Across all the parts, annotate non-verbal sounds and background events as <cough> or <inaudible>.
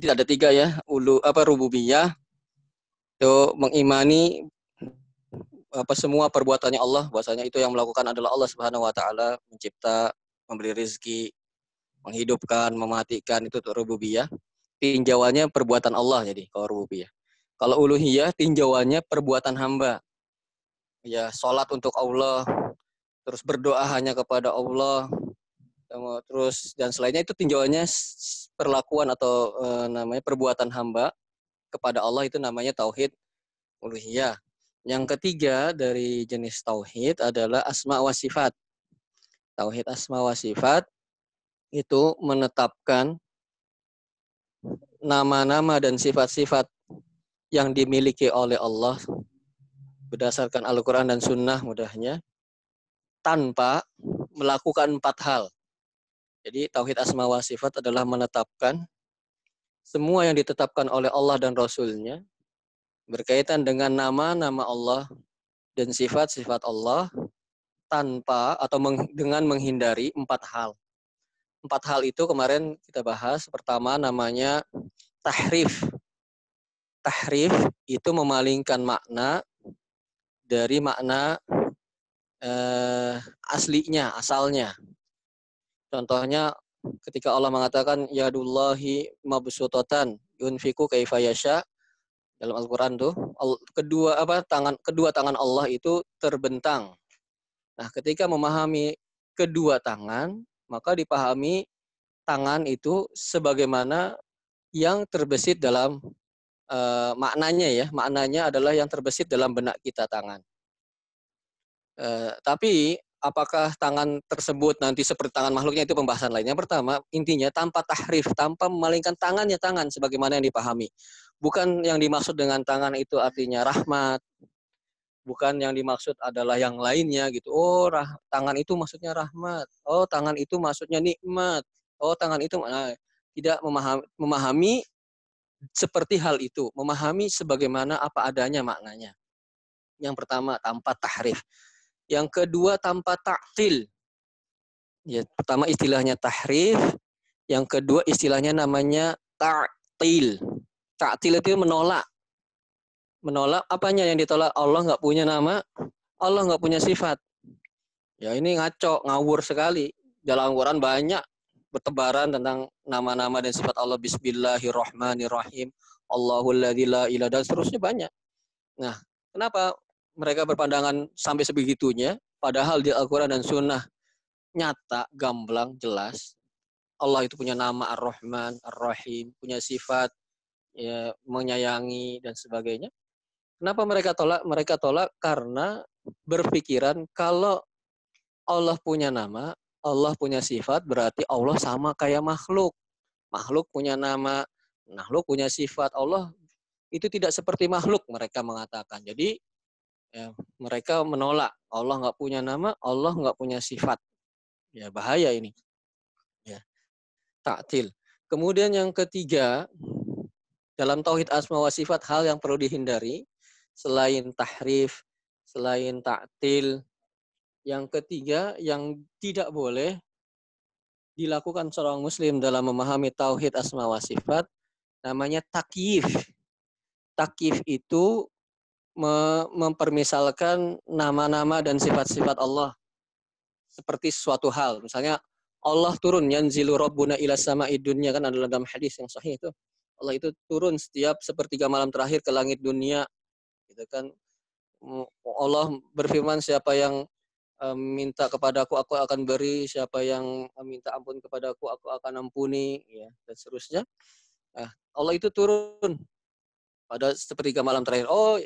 tidak ada tiga ya, ulu apa rububiyah. Itu mengimani apa semua perbuatannya Allah. Bahwasanya itu yang melakukan adalah Allah Subhanahu wa taala mencipta memberi rezeki menghidupkan mematikan itu rububiyah. Tinjauannya perbuatan Allah jadi kalau rububiyah. Kalau uluhiyah tinjauannya perbuatan hamba. Ya sholat untuk Allah terus berdoa hanya kepada Allah terus dan selainnya itu tinjauannya perlakuan atau e, namanya perbuatan hamba kepada Allah itu namanya tauhid uluhiyah yang ketiga dari jenis tauhid adalah asma wa sifat. Tauhid asma wa sifat itu menetapkan nama-nama dan sifat-sifat yang dimiliki oleh Allah berdasarkan Al-Quran dan Sunnah mudahnya tanpa melakukan empat hal. Jadi tauhid asma wa sifat adalah menetapkan semua yang ditetapkan oleh Allah dan Rasulnya berkaitan dengan nama-nama Allah dan sifat-sifat Allah tanpa atau meng, dengan menghindari empat hal. Empat hal itu kemarin kita bahas. Pertama namanya tahrif. Tahrif itu memalingkan makna dari makna eh, aslinya, asalnya. Contohnya ketika Allah mengatakan yadullahi mabsutatan yunfiku kaifa yasha dalam Al-Qur'an tuh kedua apa tangan kedua tangan Allah itu terbentang. Nah, ketika memahami kedua tangan, maka dipahami tangan itu sebagaimana yang terbesit dalam uh, maknanya ya, maknanya adalah yang terbesit dalam benak kita tangan. Uh, tapi apakah tangan tersebut nanti seperti tangan makhluknya itu pembahasan lainnya. Pertama, intinya tanpa tahrif, tanpa memalingkan tangannya tangan sebagaimana yang dipahami. Bukan yang dimaksud dengan tangan itu artinya rahmat. Bukan yang dimaksud adalah yang lainnya gitu. Oh, rah, tangan itu maksudnya rahmat. Oh, tangan itu maksudnya nikmat. Oh, tangan itu nah, tidak memahami, memahami seperti hal itu, memahami sebagaimana apa adanya maknanya. Yang pertama tanpa tahrif. Yang kedua tanpa taktil. Ya, pertama istilahnya tahrif, yang kedua istilahnya namanya ta'til. Ta'til itu menolak. Menolak apanya yang ditolak? Allah nggak punya nama, Allah nggak punya sifat. Ya ini ngaco, ngawur sekali. Dalam Al-Quran banyak bertebaran tentang nama-nama dan sifat Allah. Bismillahirrahmanirrahim. Allahul la dan seterusnya banyak. Nah, kenapa mereka berpandangan sampai sebegitunya? Padahal di Al-Quran dan Sunnah nyata, gamblang, jelas. Allah itu punya nama Ar-Rahman, Ar-Rahim, punya sifat ya, menyayangi dan sebagainya. Kenapa mereka tolak? Mereka tolak karena berpikiran kalau Allah punya nama, Allah punya sifat, berarti Allah sama kayak makhluk. Makhluk punya nama, makhluk punya sifat. Allah itu tidak seperti makhluk, mereka mengatakan. Jadi ya, mereka menolak Allah nggak punya nama, Allah nggak punya sifat. Ya bahaya ini. Ya, taktil. Kemudian yang ketiga, dalam tauhid asma wa sifat hal yang perlu dihindari selain tahrif, selain taktil, yang ketiga yang tidak boleh dilakukan seorang muslim dalam memahami tauhid asma wa sifat namanya takyif. Takyif itu mempermisalkan nama-nama dan sifat-sifat Allah seperti suatu hal. Misalnya Allah turun yanzilu rabbuna ila sama'i dunya kan adalah dalam hadis yang sahih itu. Allah itu turun setiap sepertiga malam terakhir ke langit dunia. Gitu kan. Allah berfirman siapa yang minta kepadaku aku akan beri, siapa yang minta ampun kepadaku aku akan ampuni ya dan seterusnya. Nah, Allah itu turun pada sepertiga malam terakhir. Oh,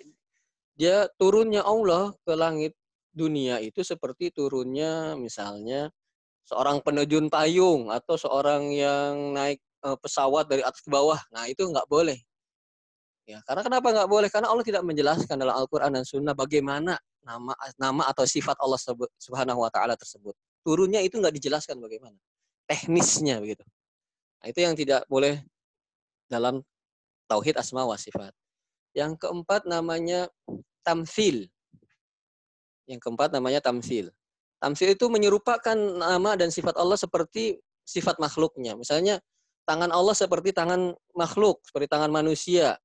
dia turunnya Allah ke langit dunia itu seperti turunnya misalnya seorang penerjun payung atau seorang yang naik uh, pesawat dari atas ke bawah. Nah, itu nggak boleh. Ya, karena kenapa nggak boleh? Karena Allah tidak menjelaskan dalam Al-Quran dan Sunnah bagaimana nama nama atau sifat Allah Subhanahu Wa Taala tersebut. Turunnya itu nggak dijelaskan bagaimana, teknisnya begitu. Nah, itu yang tidak boleh dalam tauhid asma wa sifat. Yang keempat namanya tamsil. Yang keempat namanya tamsil. Tamsil itu menyerupakan nama dan sifat Allah seperti sifat makhluknya. Misalnya tangan Allah seperti tangan makhluk, seperti tangan manusia.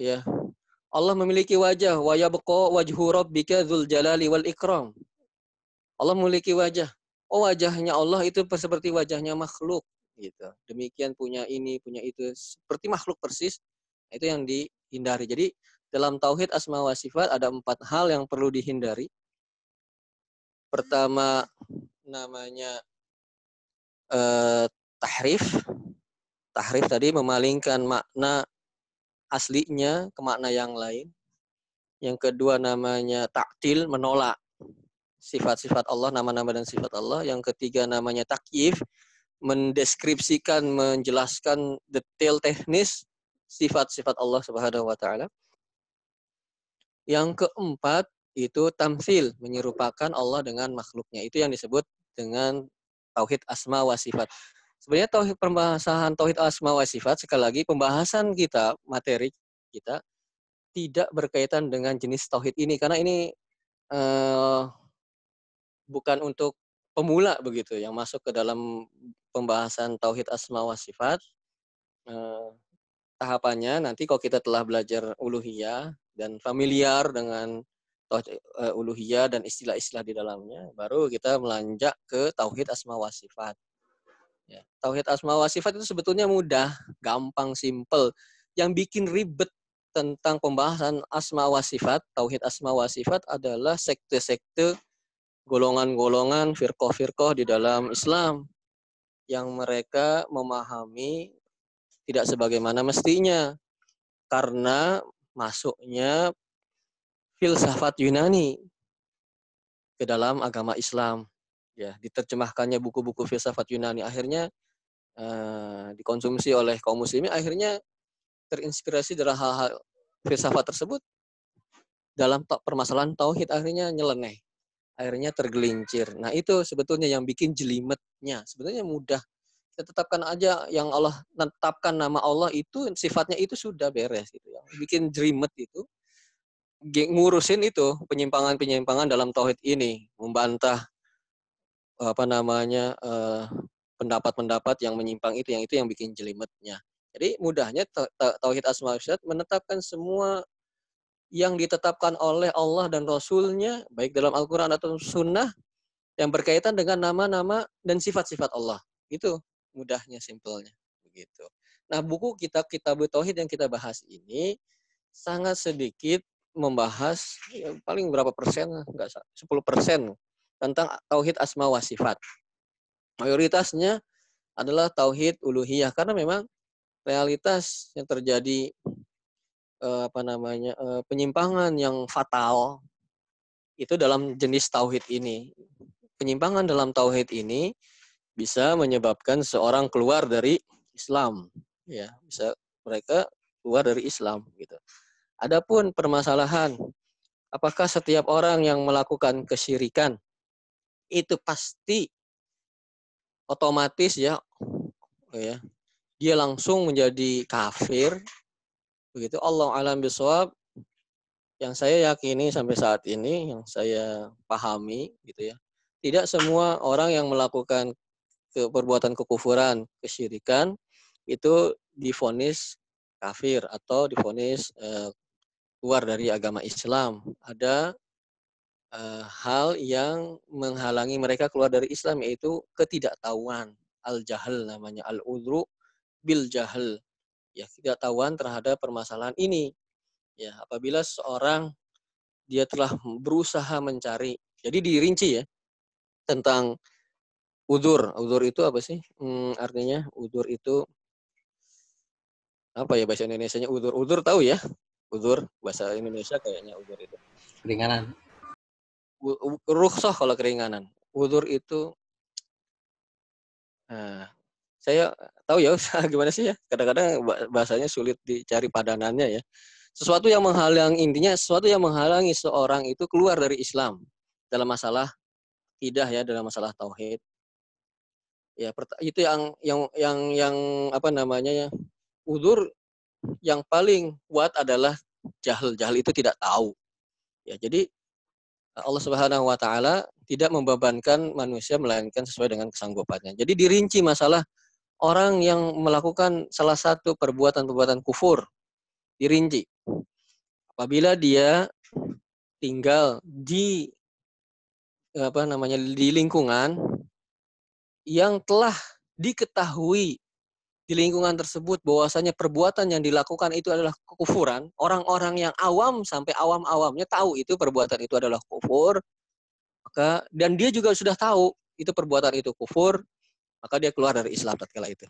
Ya. Allah memiliki wajah, wa yabqa wajhu rabbika dzul jalali wal ikram. Allah memiliki wajah. Oh, wajahnya Allah itu seperti wajahnya makhluk gitu. Demikian punya ini, punya itu seperti makhluk persis. Itu yang dihindari. Jadi dalam tauhid asma wa sifat ada empat hal yang perlu dihindari. Pertama namanya eh, tahrif. Tahrif tadi memalingkan makna aslinya ke makna yang lain. Yang kedua namanya taktil, menolak sifat-sifat Allah, nama-nama dan sifat Allah. Yang ketiga namanya takyif, mendeskripsikan, menjelaskan detail teknis sifat-sifat Allah Subhanahu wa taala. Yang keempat itu tamsil, menyerupakan Allah dengan makhluknya. Itu yang disebut dengan tauhid asma wa sifat. Sebenarnya tauhid pembahasan tauhid asma wa sifat sekali lagi pembahasan kita materi kita tidak berkaitan dengan jenis tauhid ini karena ini uh, bukan untuk pemula begitu yang masuk ke dalam pembahasan tauhid asma wa sifat. Uh, tahapannya nanti kalau kita telah belajar uluhiyah dan familiar dengan uh, uluhiyah dan istilah-istilah di dalamnya, baru kita melanjak ke tauhid asma wa sifat. Ya, tauhid asma wa sifat itu sebetulnya mudah, gampang, simple. Yang bikin ribet tentang pembahasan asma wa sifat, tauhid asma wa sifat adalah sekte-sekte, golongan-golongan, firqoh-firqoh di dalam Islam yang mereka memahami tidak sebagaimana mestinya karena masuknya filsafat Yunani ke dalam agama Islam. Ya, diterjemahkannya buku-buku filsafat Yunani akhirnya uh, dikonsumsi oleh kaum muslimin akhirnya terinspirasi dari hal-hal filsafat tersebut dalam permasalahan tauhid akhirnya nyeleneh. Akhirnya tergelincir. Nah, itu sebetulnya yang bikin jelimetnya. Sebetulnya mudah tetapkan aja yang Allah tetapkan nama Allah itu sifatnya itu sudah beres gitu ya. Bikin jerimet itu ngurusin itu penyimpangan-penyimpangan dalam tauhid ini, membantah apa namanya eh, pendapat-pendapat yang menyimpang itu yang itu yang bikin jelimetnya. Jadi mudahnya tauhid asma wa menetapkan semua yang ditetapkan oleh Allah dan Rasulnya baik dalam Al-Quran atau Sunnah yang berkaitan dengan nama-nama dan sifat-sifat Allah. Itu mudahnya simpelnya begitu. Nah, buku kitab kitab tauhid yang kita bahas ini sangat sedikit membahas ya, paling berapa persen enggak 10 persen tentang tauhid asma wa sifat. Mayoritasnya adalah tauhid uluhiyah karena memang realitas yang terjadi eh, apa namanya eh, penyimpangan yang fatal itu dalam jenis tauhid ini. Penyimpangan dalam tauhid ini bisa menyebabkan seorang keluar dari Islam. Ya bisa mereka keluar dari Islam gitu. Adapun permasalahan apakah setiap orang yang melakukan kesyirikan itu pasti otomatis ya ya dia langsung menjadi kafir begitu. Allah alam bisawab yang saya yakini sampai saat ini yang saya pahami gitu ya tidak semua orang yang melakukan ke perbuatan kekufuran, kesyirikan itu difonis kafir atau difonis uh, keluar dari agama Islam. Ada uh, hal yang menghalangi mereka keluar dari Islam yaitu ketidaktahuan, al-jahal namanya, al-udru bil jahal. Ya, ketidaktahuan terhadap permasalahan ini. Ya, apabila seorang dia telah berusaha mencari. Jadi dirinci ya tentang Udur, udur itu apa sih? Hmm, artinya udur itu apa ya bahasa Indonesia-nya udur? Udur tahu ya? Udur bahasa Indonesia kayaknya udur itu. Keringanan. Rukhsah kalau keringanan. Udur itu nah, saya tahu ya <laughs> gimana sih ya. Kadang-kadang bahasanya sulit dicari padanannya ya. Sesuatu yang menghalang intinya sesuatu yang menghalangi seorang itu keluar dari Islam dalam masalah tidak ya dalam masalah tauhid ya itu yang yang yang yang apa namanya ya udur yang paling kuat adalah jahil jahil itu tidak tahu ya jadi Allah Subhanahu wa taala tidak membebankan manusia melainkan sesuai dengan kesanggupannya jadi dirinci masalah orang yang melakukan salah satu perbuatan-perbuatan kufur dirinci. Apabila dia tinggal di apa namanya di lingkungan yang telah diketahui di lingkungan tersebut bahwasanya perbuatan yang dilakukan itu adalah kekufuran, orang-orang yang awam sampai awam-awamnya tahu itu perbuatan itu adalah kufur, maka dan dia juga sudah tahu itu perbuatan itu kufur, maka dia keluar dari Islam tatkala itu.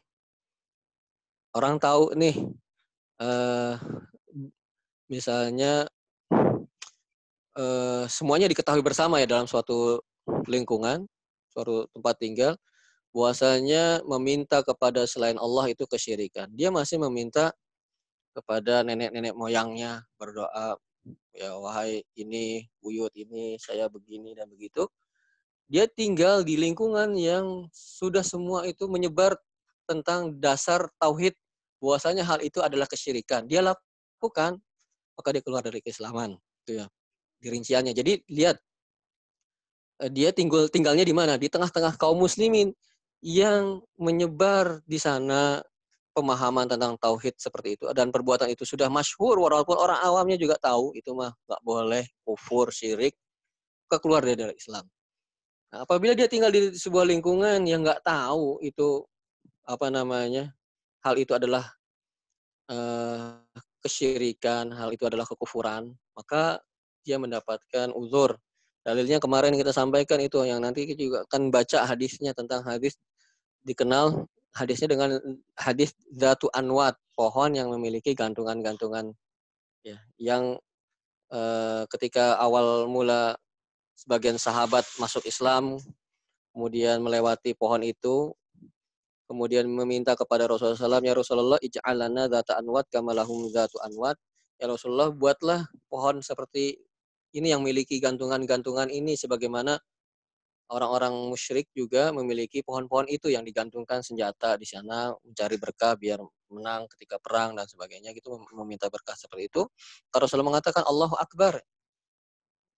Orang tahu nih eh, misalnya eh, semuanya diketahui bersama ya dalam suatu lingkungan, suatu tempat tinggal, bahwasanya meminta kepada selain Allah itu kesyirikan. Dia masih meminta kepada nenek-nenek moyangnya berdoa, ya wahai ini, buyut ini, saya begini dan begitu. Dia tinggal di lingkungan yang sudah semua itu menyebar tentang dasar tauhid bahwasanya hal itu adalah kesyirikan. Dia lakukan, maka dia keluar dari keislaman. Itu ya. Dirinciannya. Jadi lihat eh, dia tinggal tinggalnya di mana? Di tengah-tengah kaum muslimin yang menyebar di sana pemahaman tentang tauhid seperti itu dan perbuatan itu sudah masyhur walaupun orang awamnya juga tahu itu mah nggak boleh kufur syirik keluar dari Islam. Nah, apabila dia tinggal di sebuah lingkungan yang nggak tahu itu apa namanya hal itu adalah uh, kesyirikan, hal itu adalah kekufuran, maka dia mendapatkan uzur. Dalilnya kemarin kita sampaikan itu yang nanti kita juga akan baca hadisnya tentang hadis dikenal hadisnya dengan hadis Zatu Anwat, pohon yang memiliki gantungan-gantungan. Ya yang eh, ketika awal mula sebagian sahabat masuk Islam kemudian melewati pohon itu kemudian meminta kepada Rasulullah SAW ya Rasulullah ij'alana zata anwat kama lahum zatu anwat. Ya Rasulullah buatlah pohon seperti ini yang memiliki gantungan-gantungan ini sebagaimana orang-orang musyrik juga memiliki pohon-pohon itu yang digantungkan senjata di sana mencari berkah biar menang ketika perang dan sebagainya gitu meminta berkah seperti itu. Kalau Rasulullah mengatakan Allahu Akbar.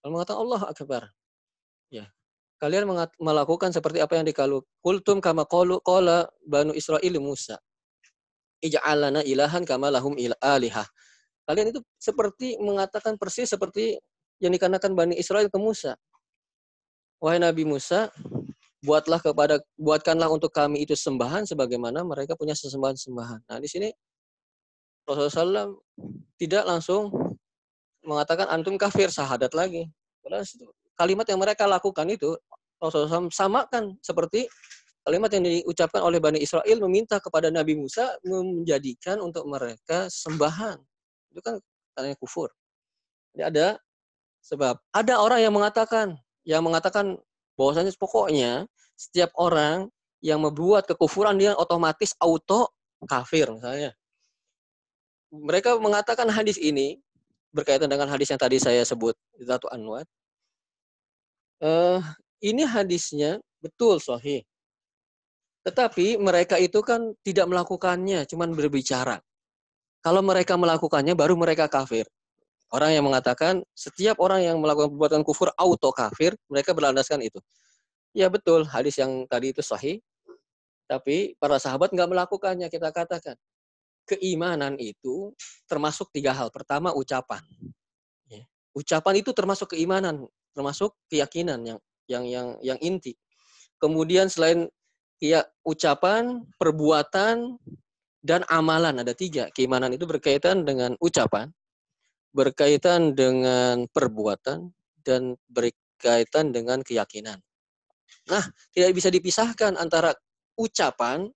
Kalau mengatakan Allah Akbar. Ya. Kalian melakukan seperti apa yang dikalu kultum kama qalu qala banu Israil Musa. Ij'alana ilahan kama lahum alihah. Kalian itu seperti mengatakan persis seperti yang dikarenakan Bani Israel ke Musa wahai Nabi Musa, buatlah kepada buatkanlah untuk kami itu sembahan sebagaimana mereka punya sesembahan-sembahan. Nah, di sini Rasulullah SAW tidak langsung mengatakan antum kafir sahadat lagi. kalimat yang mereka lakukan itu Rasulullah SAW samakan seperti kalimat yang diucapkan oleh Bani Israel meminta kepada Nabi Musa menjadikan untuk mereka sembahan. Itu kan katanya kufur. Jadi ada sebab ada orang yang mengatakan yang mengatakan bahwasanya pokoknya setiap orang yang membuat kekufuran dia otomatis auto kafir misalnya. Mereka mengatakan hadis ini berkaitan dengan hadis yang tadi saya sebut Zatu Anwar. Uh, ini hadisnya betul sahih. Tetapi mereka itu kan tidak melakukannya, cuman berbicara. Kalau mereka melakukannya baru mereka kafir. Orang yang mengatakan setiap orang yang melakukan perbuatan kufur auto kafir, mereka berlandaskan itu. Ya betul, hadis yang tadi itu sahih. Tapi para sahabat nggak melakukannya, kita katakan. Keimanan itu termasuk tiga hal. Pertama, ucapan. Ya. Ucapan itu termasuk keimanan, termasuk keyakinan yang yang yang yang inti. Kemudian selain ya ucapan, perbuatan, dan amalan ada tiga. Keimanan itu berkaitan dengan ucapan, berkaitan dengan perbuatan dan berkaitan dengan keyakinan. Nah, tidak bisa dipisahkan antara ucapan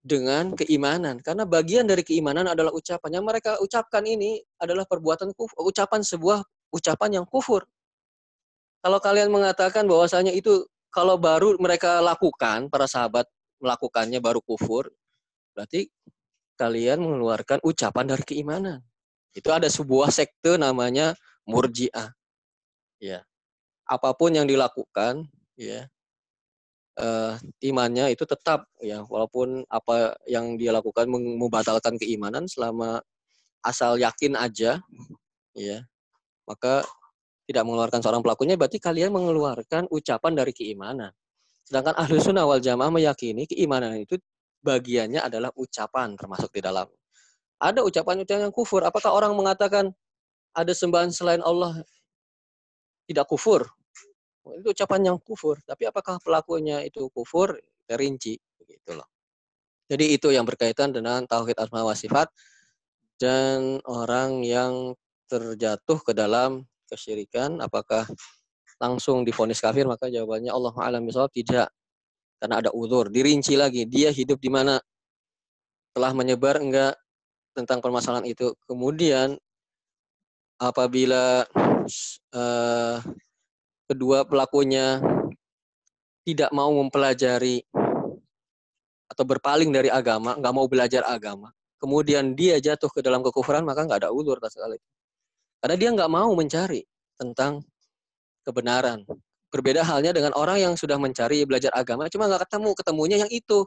dengan keimanan karena bagian dari keimanan adalah ucapan yang mereka ucapkan ini adalah perbuatan kufur, ucapan sebuah ucapan yang kufur. Kalau kalian mengatakan bahwasanya itu kalau baru mereka lakukan para sahabat melakukannya baru kufur, berarti kalian mengeluarkan ucapan dari keimanan. Itu ada sebuah sekte namanya Murji'ah. Ya. Apa pun yang dilakukan, ya, uh, imannya itu tetap ya walaupun apa yang dia lakukan membatalkan keimanan selama asal yakin aja ya maka tidak mengeluarkan seorang pelakunya berarti kalian mengeluarkan ucapan dari keimanan sedangkan ahlu sunnah wal jamaah meyakini keimanan itu bagiannya adalah ucapan termasuk di dalam. Ada ucapan-ucapan yang kufur. Apakah orang mengatakan ada sembahan selain Allah tidak kufur? Itu ucapan yang kufur. Tapi apakah pelakunya itu kufur? Terinci. Begitu loh. Jadi itu yang berkaitan dengan tauhid asma wa sifat dan orang yang terjatuh ke dalam kesyirikan apakah langsung difonis kafir maka jawabannya Allah alam bisawab tidak karena ada uzur dirinci lagi dia hidup di mana telah menyebar enggak tentang permasalahan itu kemudian apabila uh, kedua pelakunya tidak mau mempelajari atau berpaling dari agama, nggak mau belajar agama, kemudian dia jatuh ke dalam kekufuran, maka nggak ada ulur hal itu. Karena dia nggak mau mencari tentang kebenaran. Berbeda halnya dengan orang yang sudah mencari belajar agama, cuma nggak ketemu, ketemunya yang itu.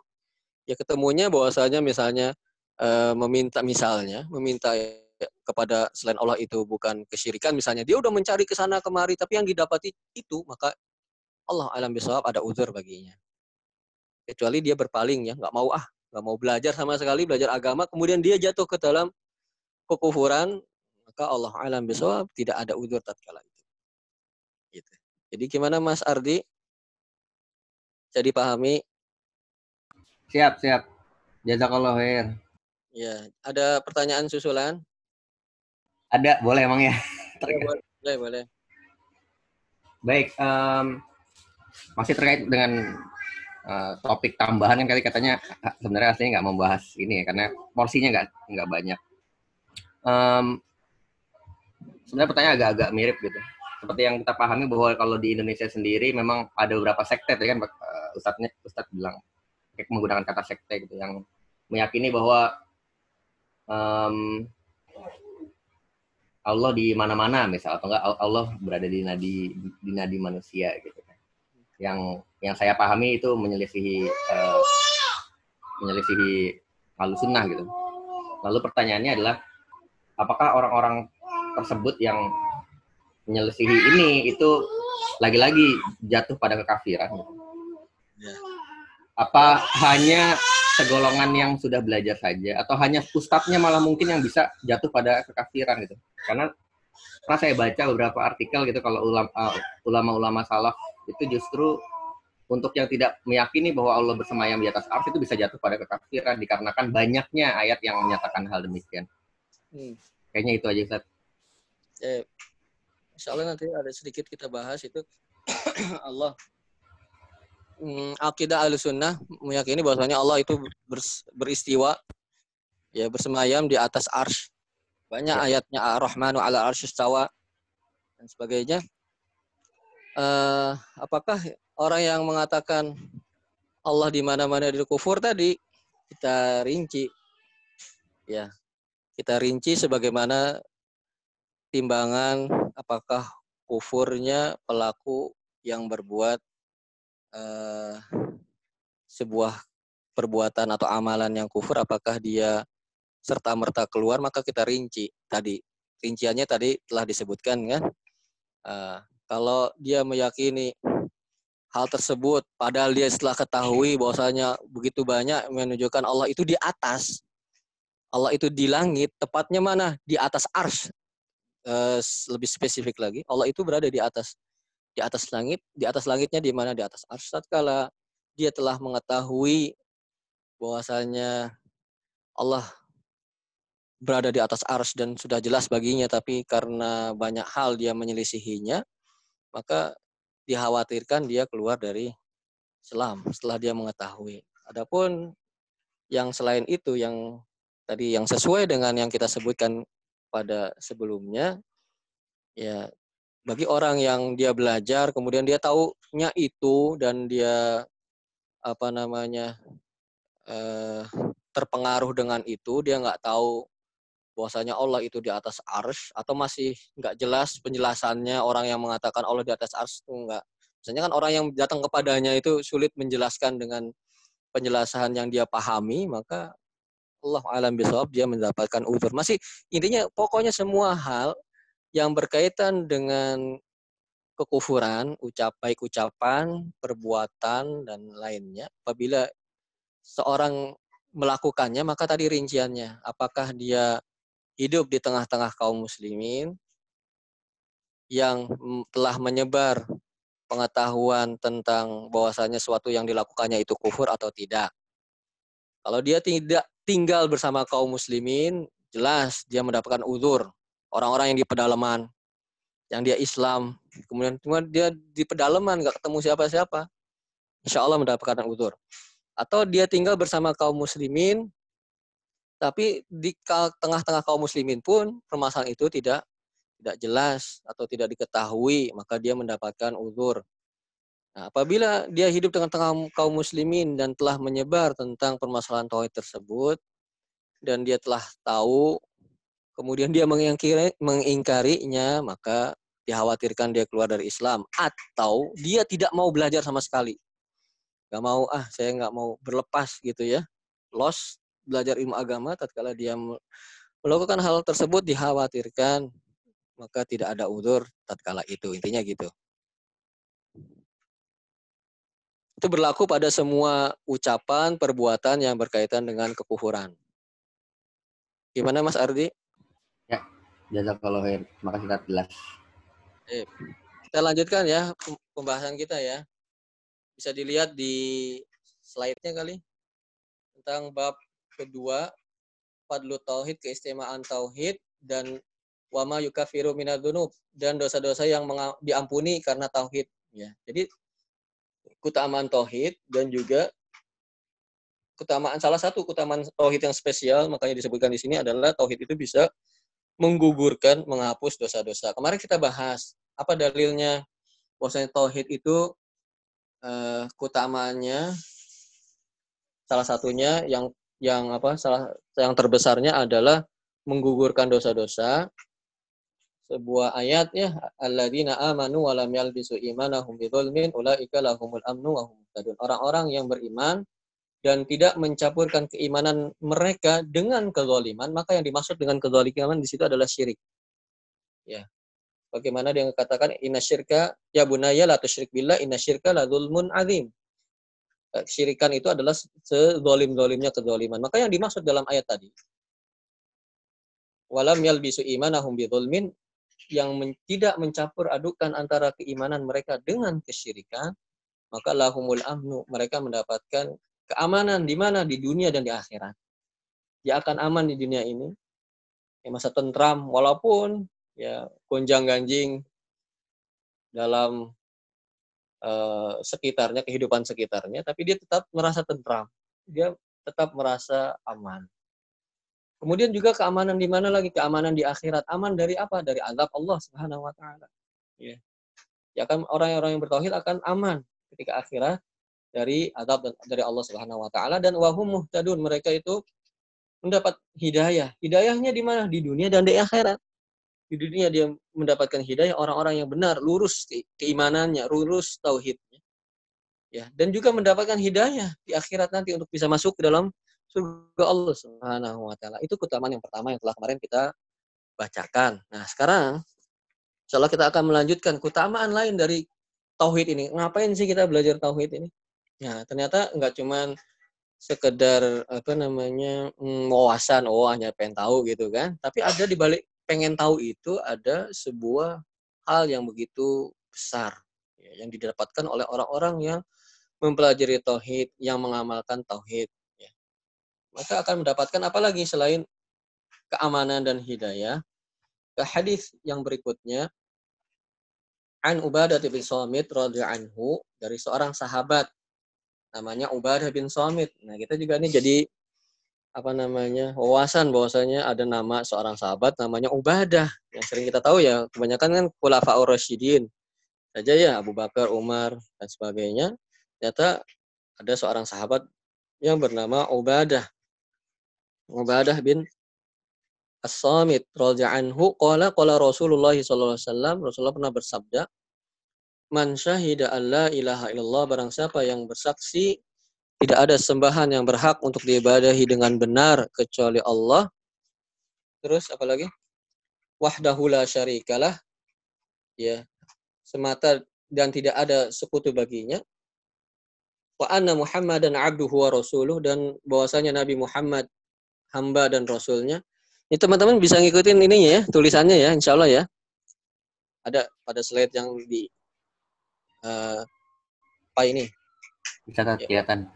Ya ketemunya bahwasanya misalnya e, meminta misalnya meminta kepada selain Allah itu bukan kesyirikan misalnya dia udah mencari ke sana kemari tapi yang didapati itu maka Allah alam bisawab ada uzur baginya. Kecuali dia berpaling ya nggak mau ah nggak mau belajar sama sekali belajar agama kemudian dia jatuh ke dalam kekufuran maka Allah alam bisawab tidak ada udur tatkala itu. Gitu. jadi gimana Mas Ardi? Jadi pahami siap siap. Jazakallah khair ya ada pertanyaan susulan ada boleh emang ya, <laughs> ya boleh boleh baik um, masih terkait dengan uh, topik tambahan kan kali katanya sebenarnya aslinya nggak membahas ini ya karena porsinya nggak nggak banyak. Um, sebenarnya pertanyaan agak-agak mirip gitu. Seperti yang kita pahami bahwa kalau di Indonesia sendiri memang ada beberapa sekte kan uh, ustadznya ustadz bilang kayak menggunakan kata sekte gitu yang meyakini bahwa um, Allah di mana-mana misal atau enggak Allah berada di nadi di nadi manusia gitu kan. Yang yang saya pahami itu menyelisihi uh, menyelisihi lalu sunnah gitu. Lalu pertanyaannya adalah apakah orang-orang tersebut yang menyelisihi ini itu lagi-lagi jatuh pada kekafiran? Gitu? Ya. Apa hanya segolongan yang sudah belajar saja atau hanya ustadznya malah mungkin yang bisa jatuh pada kekafiran gitu? Karena pernah saya baca beberapa artikel gitu kalau ulama ulama-ulama salaf itu justru untuk yang tidak meyakini bahwa Allah bersemayam di atas ars itu bisa jatuh pada kekafiran dikarenakan banyaknya ayat yang menyatakan hal demikian. Hmm. Kayaknya itu aja Ustaz. Eh, insya Allah nanti ada sedikit kita bahas itu <clears throat> Allah hmm, akidah al-sunnah meyakini bahwasanya Allah itu beristiwa ya bersemayam di atas ars. Banyak ya. ayatnya Ar-Rahmanu ala arsyistawa dan sebagainya. Uh, apakah orang yang mengatakan Allah di mana-mana di kufur tadi kita rinci ya kita rinci sebagaimana timbangan apakah kufurnya pelaku yang berbuat uh, sebuah perbuatan atau amalan yang kufur apakah dia serta merta keluar maka kita rinci. Tadi rinciannya tadi telah disebutkan kan? Uh, kalau dia meyakini hal tersebut padahal dia setelah ketahui bahwasanya begitu banyak menunjukkan Allah itu di atas Allah itu di langit tepatnya mana? Di atas ars e, lebih spesifik lagi Allah itu berada di atas di atas langit di atas langitnya di mana di atas ars tatkala dia telah mengetahui bahwasanya Allah berada di atas ars dan sudah jelas baginya tapi karena banyak hal dia menyelisihinya maka dikhawatirkan dia keluar dari Islam setelah dia mengetahui. Adapun yang selain itu yang tadi yang sesuai dengan yang kita sebutkan pada sebelumnya ya bagi orang yang dia belajar kemudian dia taunya itu dan dia apa namanya eh, terpengaruh dengan itu dia nggak tahu bahwasanya Allah itu di atas ars atau masih nggak jelas penjelasannya orang yang mengatakan Allah di atas ars itu enggak. Misalnya kan orang yang datang kepadanya itu sulit menjelaskan dengan penjelasan yang dia pahami, maka Allah alam bisawab dia mendapatkan uzur. Masih intinya pokoknya semua hal yang berkaitan dengan kekufuran, ucap baik ucapan, perbuatan dan lainnya apabila seorang melakukannya, maka tadi rinciannya, apakah dia hidup di tengah-tengah kaum muslimin yang telah menyebar pengetahuan tentang bahwasanya suatu yang dilakukannya itu kufur atau tidak. Kalau dia tidak tinggal bersama kaum muslimin, jelas dia mendapatkan uzur. Orang-orang yang di pedalaman, yang dia Islam, kemudian cuma dia di pedalaman nggak ketemu siapa-siapa, insya Allah mendapatkan uzur. Atau dia tinggal bersama kaum muslimin, tapi di tengah-tengah kaum muslimin pun permasalahan itu tidak tidak jelas atau tidak diketahui, maka dia mendapatkan uzur. Nah, apabila dia hidup dengan tengah kaum muslimin dan telah menyebar tentang permasalahan tauhid tersebut dan dia telah tahu kemudian dia mengingkari, mengingkarinya, maka dikhawatirkan dia keluar dari Islam atau dia tidak mau belajar sama sekali. Gak mau ah saya nggak mau berlepas gitu ya. Lost belajar ilmu agama tatkala dia melakukan hal tersebut dikhawatirkan maka tidak ada udur tatkala itu. Intinya gitu. Itu berlaku pada semua ucapan, perbuatan yang berkaitan dengan kekufuran. Gimana Mas Ardi? Jazakallah khair. Terima kasih jelas. Eh, kita lanjutkan ya pembahasan kita ya. Bisa dilihat di slide-nya kali tentang bab kedua Fadlu Tauhid, keistimewaan Tauhid dan wama yukafiru minadunub dan dosa-dosa yang diampuni karena tauhid ya. Jadi keutamaan tauhid dan juga keutamaan salah satu keutamaan tauhid yang spesial makanya disebutkan di sini adalah tauhid itu bisa menggugurkan, menghapus dosa-dosa. Kemarin kita bahas apa dalilnya bahwasanya tauhid itu uh, keutamaannya salah satunya yang yang apa salah yang terbesarnya adalah menggugurkan dosa-dosa sebuah ayat ya alladzina amanu wa lam yalbisu imanahum bidzulmin ulaika lahumul amnu wa hum. Orang-orang yang beriman dan tidak mencampurkan keimanan mereka dengan kezaliman, maka yang dimaksud dengan kezaliman di situ adalah syirik. Ya. Bagaimana dia katakan inna syirka ya bunaya la tusyrik billah inna syirka la dzulmun azim. Eh, syirikan itu adalah sezalim-zalimnya kezaliman. Maka yang dimaksud dalam ayat tadi walam yalbisu imanahum bidzulmin yang men, tidak mencampur adukan antara keimanan mereka dengan kesyirikan, maka lahumul amnu, mereka mendapatkan keamanan di mana di dunia dan di akhirat. Dia akan aman di dunia ini, ya masa tentram walaupun ya gonjang ganjing dalam uh, sekitarnya kehidupan sekitarnya, tapi dia tetap merasa tentram, dia tetap merasa aman. Kemudian juga keamanan di mana lagi? Keamanan di akhirat. Aman dari apa? Dari azab Allah Subhanahu wa taala. Ya. Ya kan orang-orang yang bertauhid akan aman ketika akhirat dari azab dari Allah Subhanahu wa taala dan wahum muhtadun. Mereka itu mendapat hidayah. Hidayahnya di mana? Di dunia dan di akhirat. Di dunia dia mendapatkan hidayah orang-orang yang benar, lurus keimanannya, lurus tauhidnya. Ya, dan juga mendapatkan hidayah di akhirat nanti untuk bisa masuk ke dalam surga Allah Subhanahu wa taala. Itu keutamaan yang pertama yang telah kemarin kita bacakan. Nah, sekarang insyaallah kita akan melanjutkan keutamaan lain dari tauhid ini. Ngapain sih kita belajar tauhid ini? Nah, ternyata nggak cuman sekedar apa namanya mm, wawasan, oh hanya pengen tahu gitu kan. Tapi ada di balik pengen tahu itu ada sebuah hal yang begitu besar ya, yang didapatkan oleh orang-orang yang mempelajari tauhid, yang mengamalkan tauhid maka akan mendapatkan apa lagi selain keamanan dan hidayah. Ke hadis yang berikutnya An Ubadah bin Samit radhiyallahu anhu dari seorang sahabat namanya Ubadah bin Samit. Nah, kita juga ini jadi apa namanya wawasan bahwasanya ada nama seorang sahabat namanya Ubadah yang sering kita tahu ya kebanyakan kan Khulafaur Rasyidin saja ya Abu Bakar, Umar dan sebagainya. Ternyata ada seorang sahabat yang bernama Ubadah Ubadah bin As-Samit radhiyallahu anhu qala qala Rasulullah sallallahu alaihi wasallam Rasulullah pernah bersabda Man syahida alla ilaha illallah barang siapa yang bersaksi tidak ada sembahan yang berhak untuk diibadahi dengan benar kecuali Allah. Terus apa lagi? Wahdahu la syarikalah. Ya, semata dan tidak ada sekutu baginya. wa anna Muhammadan abduhu wa rasuluh dan bahwasanya Nabi Muhammad hamba dan rasulnya. Ini teman-teman bisa ngikutin ininya ya, tulisannya ya, insya Allah ya. Ada pada slide yang di uh, apa ini? Bisa ya. kelihatan.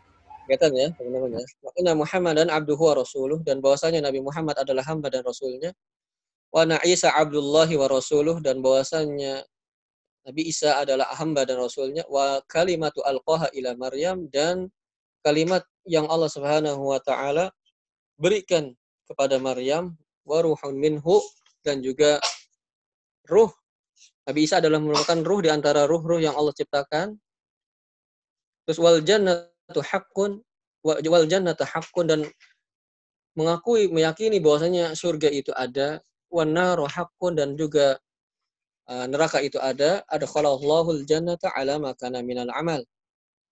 Kelihatan ya, teman-teman ya. Wa anna Muhammadan abduhu wa rasuluh dan bahwasanya Nabi Muhammad adalah hamba dan rasulnya. Wa Isa abdullahi wa rasuluh dan bahwasanya Nabi Isa adalah hamba dan rasulnya wa kalimatu alqaha ila Maryam dan kalimat yang Allah Subhanahu wa taala berikan kepada Maryam wa ruhun minhu dan juga ruh Nabi Isa adalah merupakan ruh di antara ruh-ruh yang Allah ciptakan. Terus wal jannatu haqqun wal jannatu haqqun dan mengakui meyakini bahwasanya surga itu ada wan naru haqqun dan juga Eh, neraka itu ada, ada Allahul jannata ala makana minal amal.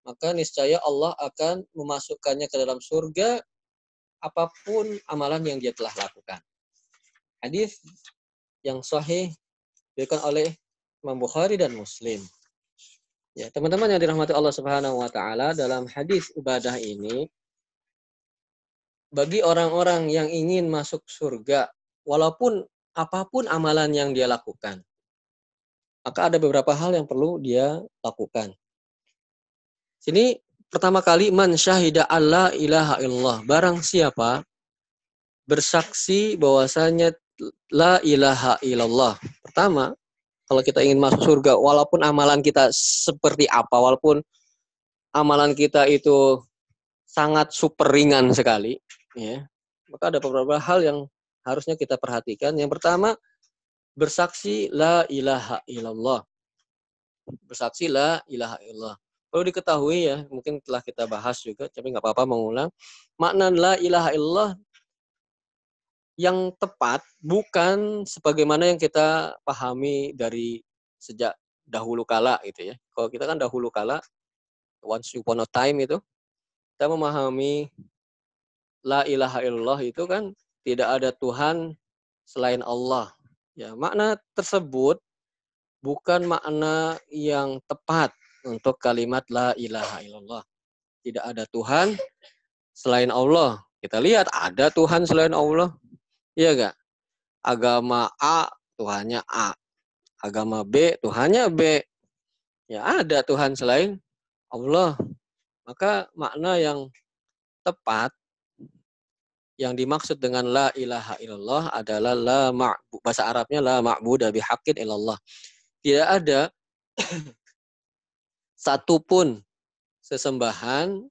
Maka niscaya Allah akan memasukkannya ke dalam surga apa pun amalan yang dia telah lakukan. Hadis yang sahih diberikan oleh Imam Bukhari dan Muslim. Ya, teman-teman yang dirahmati Allah Subhanahu wa taala dalam hadis ibadah ini bagi orang-orang yang ingin masuk surga walaupun apa pun amalan yang dia lakukan maka ada beberapa hal yang perlu dia lakukan. Sini pertama kali man syahida Allah ilaha illallah. Barang siapa bersaksi bahwasanya la ilaha illallah. Pertama, kalau kita ingin masuk surga, walaupun amalan kita seperti apa, walaupun amalan kita itu sangat super ringan sekali, ya, maka ada beberapa hal yang harusnya kita perhatikan. Yang pertama, bersaksi la ilaha illallah. Bersaksi la ilaha illallah. Perlu diketahui ya, mungkin telah kita bahas juga, tapi nggak apa-apa mengulang. Makna la ilaha illallah yang tepat bukan sebagaimana yang kita pahami dari sejak dahulu kala gitu ya. Kalau kita kan dahulu kala, once upon a time itu, kita memahami la ilaha illallah itu kan tidak ada Tuhan selain Allah. Ya, makna tersebut bukan makna yang tepat untuk kalimat la ilaha illallah. Tidak ada Tuhan selain Allah. Kita lihat ada Tuhan selain Allah. Iya enggak? Agama A Tuhannya A. Agama B Tuhannya B. Ya ada Tuhan selain Allah. Maka makna yang tepat yang dimaksud dengan la ilaha illallah adalah la ma'bu, bahasa Arabnya la ma'budu bihaqqin illallah. Tidak ada <clears throat> satupun sesembahan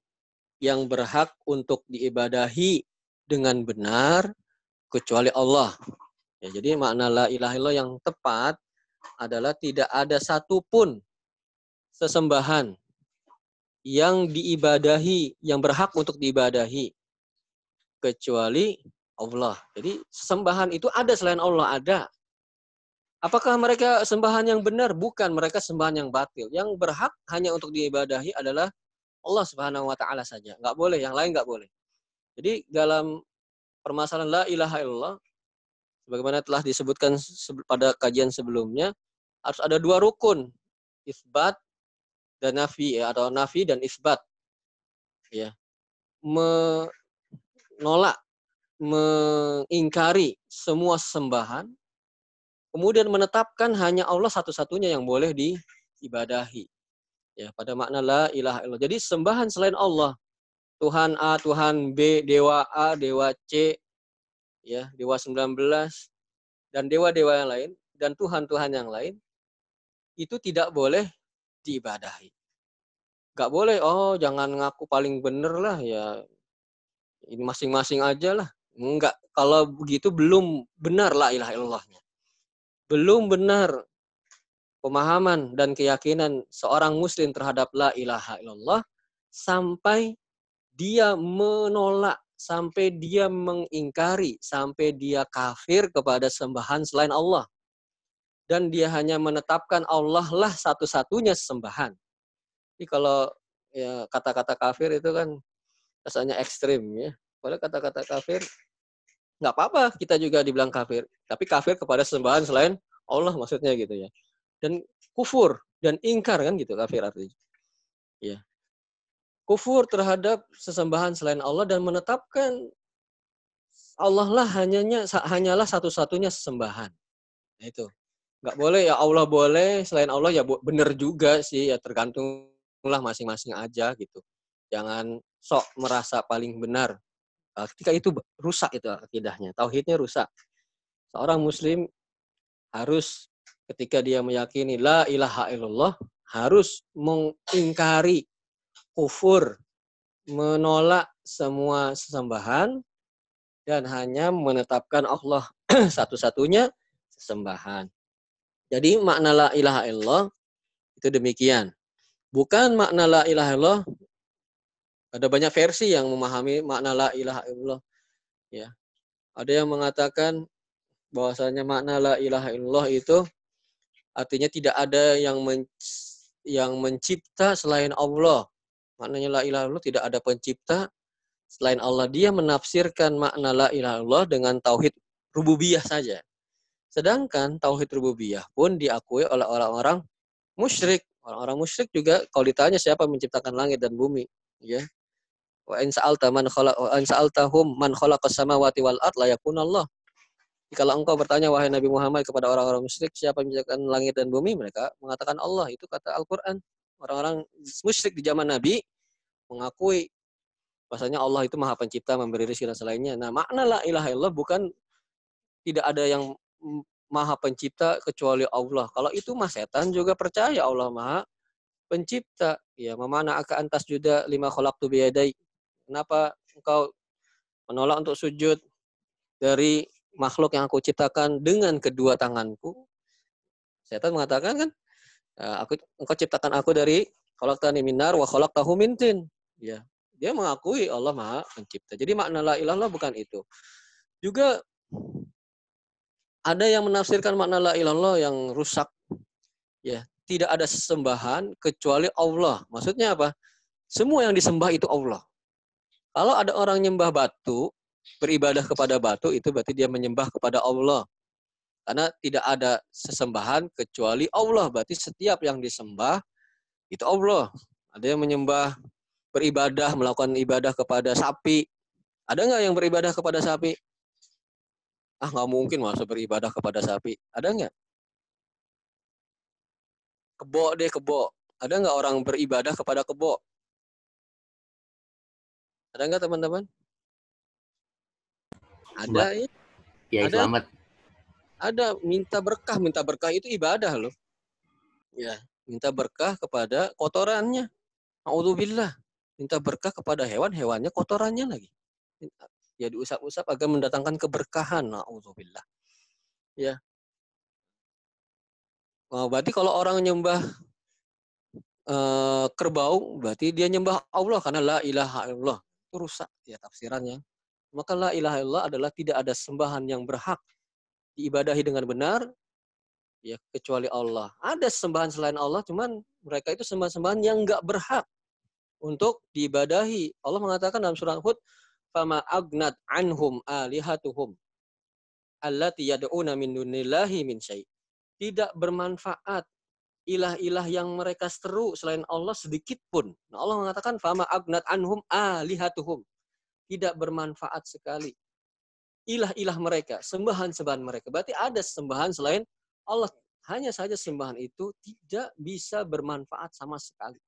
yang berhak untuk diibadahi dengan benar kecuali Allah. Ya, jadi makna la ilaha illallah yang tepat adalah tidak ada satupun sesembahan yang diibadahi, yang berhak untuk diibadahi kecuali Allah. Jadi sembahan itu ada selain Allah ada. Apakah mereka sembahan yang benar? Bukan, mereka sembahan yang batil. Yang berhak hanya untuk diibadahi adalah Allah Subhanahu wa taala saja. Enggak boleh, yang lain enggak boleh. Jadi dalam permasalahan la ilaha illallah sebagaimana telah disebutkan pada kajian sebelumnya harus ada dua rukun, isbat dan nafi ya, atau nafi dan isbat. Ya. Me nolak, mengingkari semua sembahan, kemudian menetapkan hanya Allah satu-satunya yang boleh diibadahi. Ya, pada makna la ilaha illallah. Jadi sembahan selain Allah, Tuhan A, Tuhan B, Dewa A, Dewa C, ya, Dewa 19, dan dewa-dewa yang lain, dan Tuhan-Tuhan yang lain, itu tidak boleh diibadahi. Gak boleh, oh jangan ngaku paling bener lah, ya ini masing-masing aja lah. Enggak, kalau begitu belum benar la ilaha illallahnya. Belum benar pemahaman dan keyakinan seorang muslim terhadap la ilaha illallah sampai dia menolak, sampai dia mengingkari, sampai dia kafir kepada sembahan selain Allah. Dan dia hanya menetapkan Allah lah satu-satunya sembahan. Jadi kalau ya kata-kata kafir itu kan rasanya ekstrim ya. Padahal kata-kata kafir nggak apa-apa kita juga dibilang kafir, tapi kafir kepada sembahan selain Allah maksudnya gitu ya. Dan kufur dan ingkar kan gitu kafir artinya. Ya. Kufur terhadap sesembahan selain Allah dan menetapkan Allah lah hanyanya hanyalah satu-satunya sesembahan. Nah, itu. Nggak boleh ya Allah boleh, selain Allah ya benar juga sih ya tergantunglah masing-masing aja gitu. Jangan sok merasa paling benar. Ketika itu rusak itu akidahnya, tauhidnya rusak. Seorang muslim harus ketika dia meyakini la ilaha illallah harus mengingkari kufur, menolak semua sesembahan dan hanya menetapkan Allah <clears throat> satu-satunya sesembahan. Jadi makna la ilaha illallah itu demikian. Bukan makna la ilaha illallah ada banyak versi yang memahami makna la ilaha illallah. Ya. Ada yang mengatakan bahwasanya makna la ilaha illallah itu artinya tidak ada yang men, yang mencipta selain Allah. Maknanya la ilaha illallah tidak ada pencipta selain Allah. Dia menafsirkan makna la ilaha illallah dengan tauhid rububiyah saja. Sedangkan tauhid rububiyah pun diakui oleh orang-orang musyrik. Orang-orang musyrik juga kalau ditanya siapa menciptakan langit dan bumi, ya. Wa in sa'alta man khalaq in sa'altahum man khalaqas samawati wal ard la Allah. Kalau engkau bertanya wahai Nabi Muhammad kepada orang-orang musyrik siapa menciptakan langit dan bumi, mereka mengatakan Allah. Itu kata Al-Qur'an. Orang-orang musyrik di zaman Nabi mengakui bahasanya Allah itu maha pencipta memberi rezeki dan selainnya. Nah, makna la ilaha illallah bukan tidak ada yang maha pencipta kecuali Allah. Kalau itu mah setan juga percaya Allah maha pencipta. Ya, memana aka antas juga lima kholak tu biadai. Kenapa engkau menolak untuk sujud dari makhluk yang aku ciptakan dengan kedua tanganku? Setan mengatakan kan, eh, aku engkau ciptakan aku dari kholak tani minar wa kholak tahu mintin. Ya, dia mengakui Allah Maha Pencipta. Jadi makna la ilallah bukan itu. Juga ada yang menafsirkan makna la ilallah yang rusak. Ya, tidak ada sesembahan kecuali Allah. Maksudnya apa? Semua yang disembah itu Allah. Kalau ada orang nyembah batu, beribadah kepada batu itu berarti dia menyembah kepada Allah. Karena tidak ada sesembahan kecuali Allah. Berarti setiap yang disembah itu Allah. Ada yang menyembah beribadah, melakukan ibadah kepada sapi. Ada nggak yang beribadah kepada sapi? Ah, nggak mungkin masa beribadah kepada sapi. Ada nggak? Kebo deh, kebo. Ada nggak orang beribadah kepada kebo? Ada nggak teman-teman? Ada ya. Ya, ada. selamat. Ada minta berkah, minta berkah itu ibadah loh. Ya, minta berkah kepada kotorannya. Alhamdulillah minta berkah kepada hewan, hewannya kotorannya lagi. Ya diusap-usap agar mendatangkan keberkahan. Na'udzubillah. Ya. Oh, berarti kalau orang nyembah uh, kerbau, berarti dia nyembah Allah karena la ilaha illallah. Itu rusak ya tafsirannya. Maka la ilaha illallah adalah tidak ada sembahan yang berhak diibadahi dengan benar ya kecuali Allah. Ada sembahan selain Allah, cuman mereka itu sembahan-sembahan yang enggak berhak untuk diibadahi. Allah mengatakan dalam surat Hud, "Fama agnat anhum alihatuhum allati yad'una min dunillahi min syai." Tidak bermanfaat ilah-ilah yang mereka seru selain Allah sedikit pun. Nah, Allah mengatakan fama agnat anhum alihatuhum. Tidak bermanfaat sekali. Ilah-ilah mereka, sembahan-sembahan mereka. Berarti ada sembahan selain Allah. Hanya saja sembahan itu tidak bisa bermanfaat sama sekali.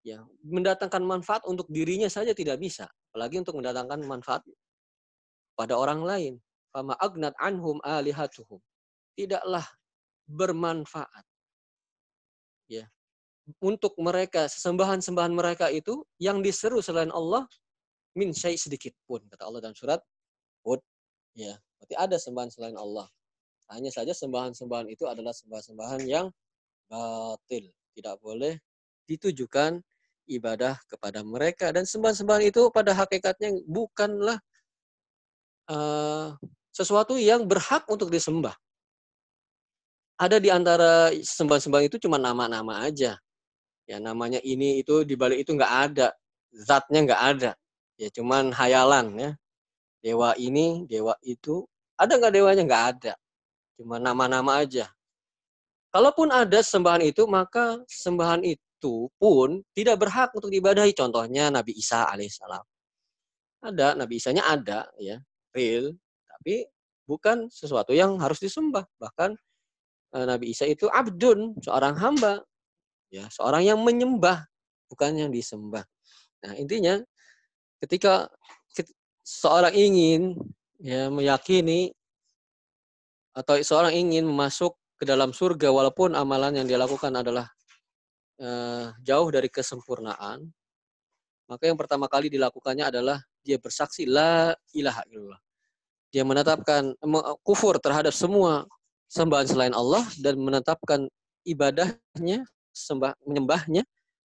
Ya mendatangkan manfaat untuk dirinya saja tidak bisa. Apalagi untuk mendatangkan manfaat pada orang lain. Fama agnat anhum alihatuhum. Tidaklah bermanfaat. Ya. Untuk mereka sembahan-sembahan mereka itu yang diseru selain Allah min syai sedikit pun kata Allah dalam surat Hud ya berarti ada sembahan selain Allah hanya saja sembahan-sembahan itu adalah sembahan-sembahan yang batil tidak boleh ditujukan ibadah kepada mereka dan sembahan-sembahan itu pada hakikatnya bukanlah uh, sesuatu yang berhak untuk disembah. Ada di antara sembahan-sembahan itu cuma nama-nama aja. Ya namanya ini itu di balik itu nggak ada, zatnya nggak ada. Ya cuman hayalan ya. Dewa ini, dewa itu, ada nggak dewanya? Nggak ada. Cuma nama-nama aja. Kalaupun ada sembahan itu, maka sembahan itu pun tidak berhak untuk diibadahi. Contohnya Nabi Isa alaihissalam. Ada, Nabi Isanya ada, ya, real, tapi bukan sesuatu yang harus disembah. Bahkan eh, Nabi Isa itu abdun, seorang hamba, ya, seorang yang menyembah, bukan yang disembah. Nah, intinya ketika seorang ingin ya meyakini atau seorang ingin masuk ke dalam surga walaupun amalan yang dia lakukan adalah uh, jauh dari kesempurnaan, maka yang pertama kali dilakukannya adalah dia bersaksi la ilaha illallah. Dia menetapkan kufur terhadap semua sembahan selain Allah dan menetapkan ibadahnya, sembah menyembahnya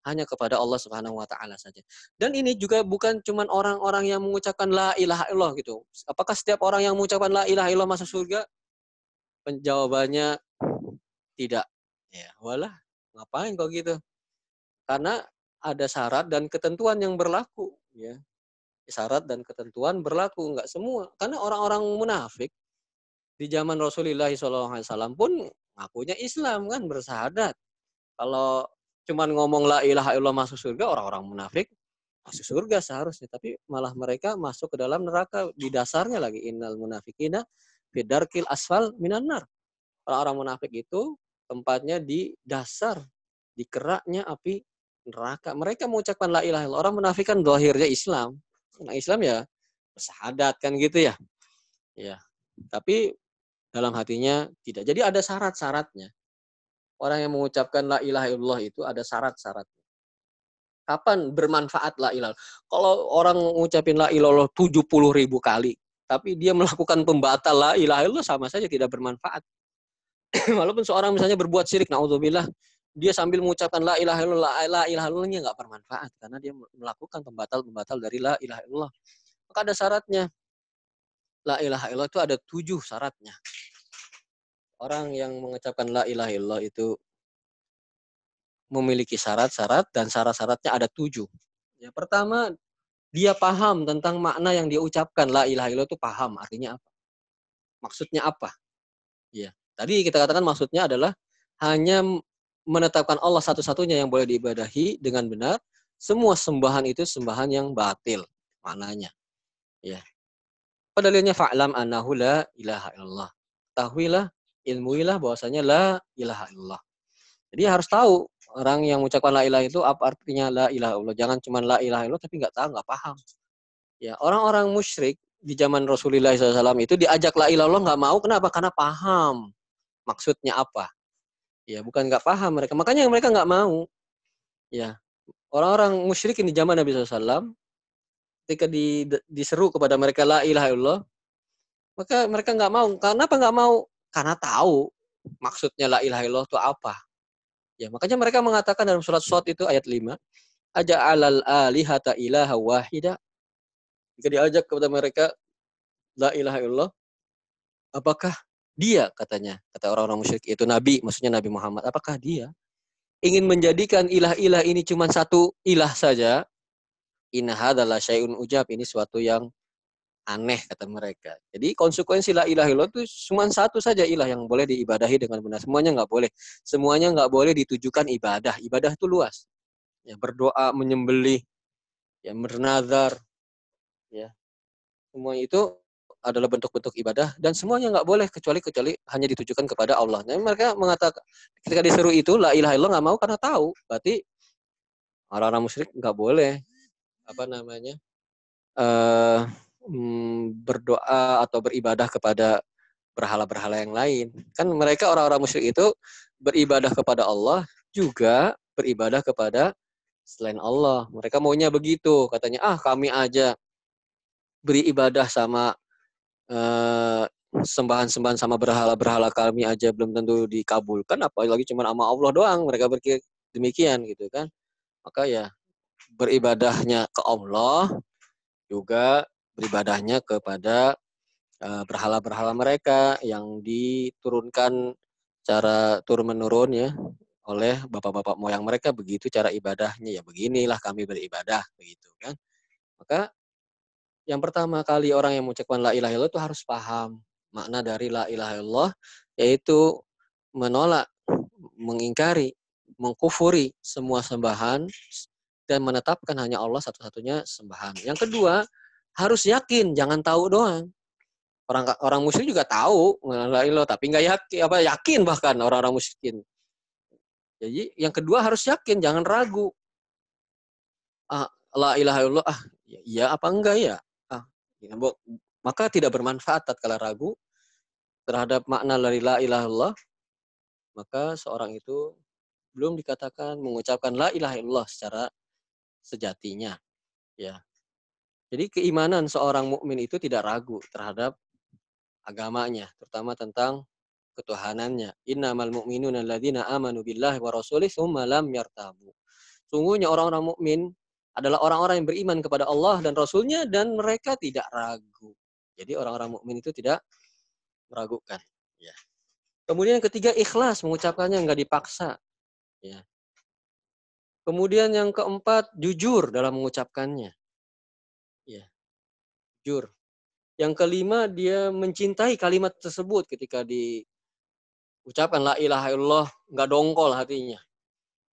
hanya kepada Allah Subhanahu wa taala saja. Dan ini juga bukan cuman orang-orang yang mengucapkan la ilaha illallah gitu. Apakah setiap orang yang mengucapkan la ilaha illallah masuk surga? Penjawabannya tidak. Ya, walah Ngapain kok gitu? Karena ada syarat dan ketentuan yang berlaku, ya. Syarat dan ketentuan berlaku nggak semua. Karena orang-orang munafik di zaman Rasulullah SAW pun ngakunya Islam kan bersahadat. Kalau cuman ngomong la ilaha illallah masuk surga orang-orang munafik masuk surga seharusnya tapi malah mereka masuk ke dalam neraka di dasarnya lagi innal munafikina fidarkil asfal minan nar orang-orang munafik itu tempatnya di dasar, di keraknya api neraka. Mereka mengucapkan la ilaha illallah. Orang menafikan dohirnya Islam. Nah, Islam ya bersahadat kan gitu ya. Ya. Tapi dalam hatinya tidak. Jadi ada syarat-syaratnya. Orang yang mengucapkan la ilaha illallah itu ada syarat-syaratnya. Kapan bermanfaat la ilaha? Kalau orang mengucapin la ilaha 70 ribu kali, tapi dia melakukan pembatal la ilaha illallah sama saja tidak bermanfaat. <coughs> walaupun seorang misalnya berbuat syirik, naudzubillah, dia sambil mengucapkan la ilaha illallah, la ilaha illallahnya nggak bermanfaat karena dia melakukan pembatal-pembatal dari la ilaha illallah. Maka ada syaratnya. La ilaha illallah itu ada tujuh syaratnya. Orang yang mengucapkan la ilaha illallah itu memiliki syarat-syarat dan syarat-syaratnya ada tujuh. Yang pertama, dia paham tentang makna yang dia ucapkan la ilaha illallah itu paham artinya apa. Maksudnya apa? Ya. Tadi kita katakan maksudnya adalah hanya menetapkan Allah satu-satunya yang boleh diibadahi dengan benar. Semua sembahan itu sembahan yang batil maknanya. Ya. Padahal fa'lam annahu la ilaha illallah. Tahuilah, ilmuilah bahwasanya la ilaha illallah. Jadi harus tahu orang yang mengucapkan la ilaha itu apa artinya la ilaha illallah. Jangan cuma la ilaha illallah tapi nggak tahu, nggak paham. Ya, orang-orang musyrik di zaman Rasulullah SAW itu diajak la ilaha illallah nggak mau. Kenapa? Karena paham maksudnya apa. Ya, bukan nggak paham mereka. Makanya mereka nggak mau. Ya, orang-orang musyrikin di zaman Nabi SAW, ketika di, diseru kepada mereka la ilaha illallah, maka mereka nggak mau. Kenapa nggak mau? Karena tahu maksudnya la ilaha illallah itu apa. Ya, makanya mereka mengatakan dalam surat Sot itu ayat 5, aja alal alihata ilaha wahida. Jika diajak kepada mereka la ilaha illallah, apakah dia katanya, kata orang-orang musyrik itu Nabi, maksudnya Nabi Muhammad. Apakah dia ingin menjadikan ilah-ilah ini cuma satu ilah saja? Inna adalah syai'un ujab. Ini suatu yang aneh kata mereka. Jadi konsekuensi la ilaha illallah itu cuma satu saja ilah yang boleh diibadahi dengan benar. Semuanya nggak boleh. Semuanya nggak boleh ditujukan ibadah. Ibadah itu luas. Ya, berdoa, menyembelih, ya bernazar, ya. Semua itu adalah bentuk-bentuk ibadah dan semuanya nggak boleh kecuali kecuali hanya ditujukan kepada Allah. Nah, mereka mengatakan ketika disuruh itu la ilaha illallah nggak mau karena tahu berarti orang-orang musyrik nggak boleh apa namanya uh, berdoa atau beribadah kepada berhala-berhala yang lain. Kan mereka orang-orang musyrik itu beribadah kepada Allah juga beribadah kepada selain Allah. Mereka maunya begitu, katanya ah kami aja beri ibadah sama Eh, sembahan-sembahan sama berhala-berhala kami aja belum tentu dikabulkan apalagi cuma sama Allah doang mereka berpikir demikian gitu kan maka ya beribadahnya ke Allah juga beribadahnya kepada uh, berhala-berhala mereka yang diturunkan cara turun menurun ya oleh bapak-bapak moyang mereka begitu cara ibadahnya ya beginilah kami beribadah begitu kan maka yang pertama kali orang yang mengucapkan la ilaha illallah itu harus paham makna dari la ilaha illallah yaitu menolak, mengingkari, mengkufuri semua sembahan dan menetapkan hanya Allah satu-satunya sembahan. Yang kedua, harus yakin, jangan tahu doang. Orang orang musyrik juga tahu ilah tapi nggak yakin apa yakin bahkan orang-orang musyrikin. Jadi yang kedua harus yakin, jangan ragu. Ah, la ilaha illallah ah iya apa enggak ya? Ah, ya, maka tidak bermanfaat tatkala ragu terhadap makna la ilaha illallah, maka seorang itu belum dikatakan mengucapkan la ilaha illallah secara sejatinya. Ya. Jadi keimanan seorang mukmin itu tidak ragu terhadap agamanya, terutama tentang ketuhanannya. Innamal mu'minuna alladzina amanu billahi wa rasulih tsumma lam yartabu. Sungguhnya orang-orang mukmin adalah orang-orang yang beriman kepada Allah dan Rasulnya dan mereka tidak ragu. Jadi orang-orang mukmin itu tidak meragukan. Ya. Kemudian yang ketiga ikhlas mengucapkannya nggak dipaksa. Ya. Kemudian yang keempat, jujur dalam mengucapkannya. Jujur. Yang kelima, dia mencintai kalimat tersebut ketika diucapkan la ilaha illallah, nggak dongkol hatinya.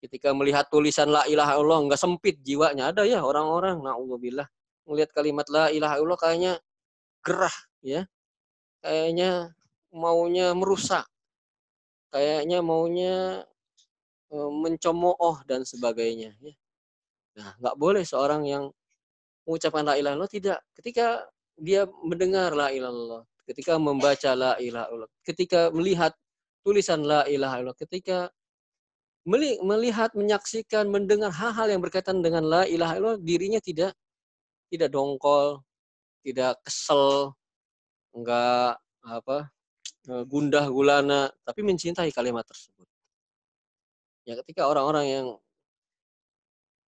Ketika melihat tulisan la ilaha illallah, nggak sempit jiwanya. Ada ya orang-orang, na'udzubillah, melihat kalimat la ilaha illallah kayaknya gerah, ya. Kayaknya maunya merusak. Kayaknya maunya Eh, mencemooh dan sebagainya. Ya. Nah, nggak boleh seorang yang mengucapkan la ilaha illallah tidak. Ketika dia mendengar la ilaha illallah, ketika membaca la ilaha illallah, ketika melihat tulisan la ilaha illallah, ketika melihat, menyaksikan, mendengar hal-hal yang berkaitan dengan la ilaha illallah, dirinya tidak tidak dongkol, tidak kesel, enggak apa eh, gundah gulana, tapi mencintai kalimat tersebut. Ya ketika orang-orang yang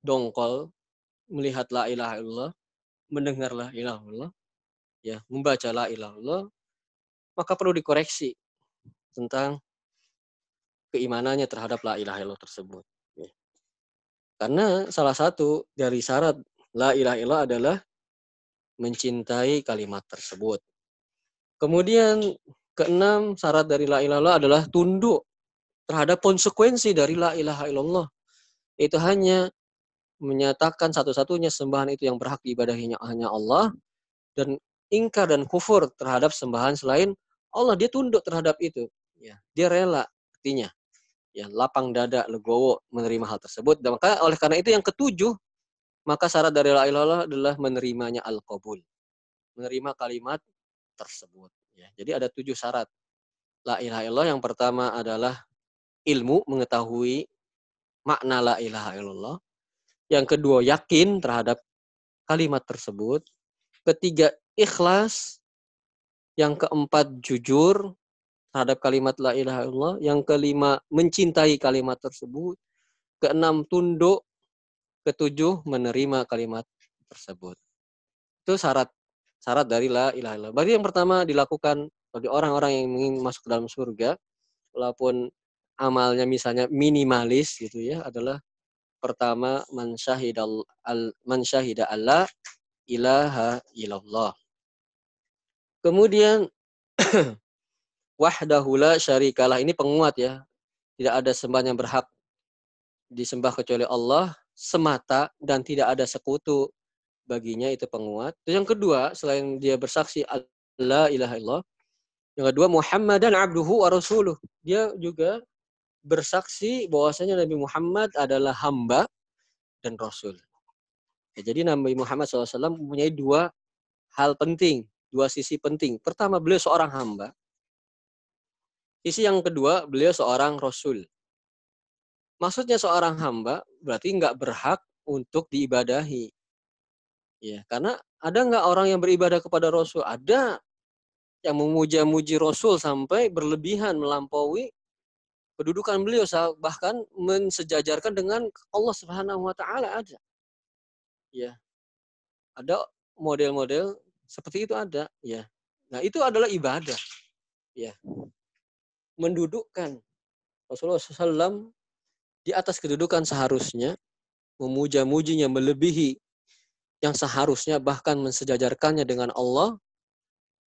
dongkol melihat la ilaha illallah, mendengar la ilaha illallah, ya, membaca la ilaha illallah, maka perlu dikoreksi tentang keimanannya terhadap la ilaha illallah tersebut. Ya. Karena salah satu dari syarat la ilaha illallah adalah mencintai kalimat tersebut. Kemudian keenam syarat dari la ilaha illallah adalah tunduk terhadap konsekuensi dari la ilaha illallah. Itu hanya menyatakan satu-satunya sembahan itu yang berhak diibadahinya hanya Allah dan ingkar dan kufur terhadap sembahan selain Allah. Dia tunduk terhadap itu. Ya dia rela artinya. Ya lapang dada legowo menerima hal tersebut. Dan maka oleh karena itu yang ketujuh maka syarat dari la ilaha adalah menerimanya al qabul menerima kalimat tersebut. Ya jadi ada tujuh syarat. La ilaha illallah yang pertama adalah ilmu mengetahui makna la ilaha illallah. Yang kedua yakin terhadap kalimat tersebut. Ketiga ikhlas. Yang keempat jujur terhadap kalimat la ilaha illallah. Yang kelima mencintai kalimat tersebut. Keenam tunduk. Ketujuh menerima kalimat tersebut. Itu syarat syarat dari la ilaha illallah. Berarti yang pertama dilakukan bagi orang-orang yang ingin masuk ke dalam surga, walaupun amalnya misalnya minimalis gitu ya adalah pertama man syahidal al man syahida ilaha illallah. Kemudian <clears throat> wahdahu la syarikalah ini penguat ya. Tidak ada sembahan yang berhak disembah kecuali Allah semata dan tidak ada sekutu baginya itu penguat. Terus yang kedua selain dia bersaksi la ilaha illallah yang kedua Muhammad dan abduhu wa rasuluh. Dia juga bersaksi bahwasanya Nabi Muhammad adalah hamba dan rasul. Ya, jadi Nabi Muhammad SAW mempunyai dua hal penting, dua sisi penting. Pertama, beliau seorang hamba. Sisi yang kedua, beliau seorang rasul. Maksudnya seorang hamba berarti nggak berhak untuk diibadahi. Ya, karena ada nggak orang yang beribadah kepada Rasul? Ada yang memuja-muji Rasul sampai berlebihan melampaui kedudukan beliau bahkan mensejajarkan dengan Allah Subhanahu wa taala ada. Ya. Ada model-model seperti itu ada, ya. Nah, itu adalah ibadah. Ya. Mendudukkan Rasulullah SAW di atas kedudukan seharusnya, memuja-mujinya melebihi yang seharusnya bahkan mensejajarkannya dengan Allah,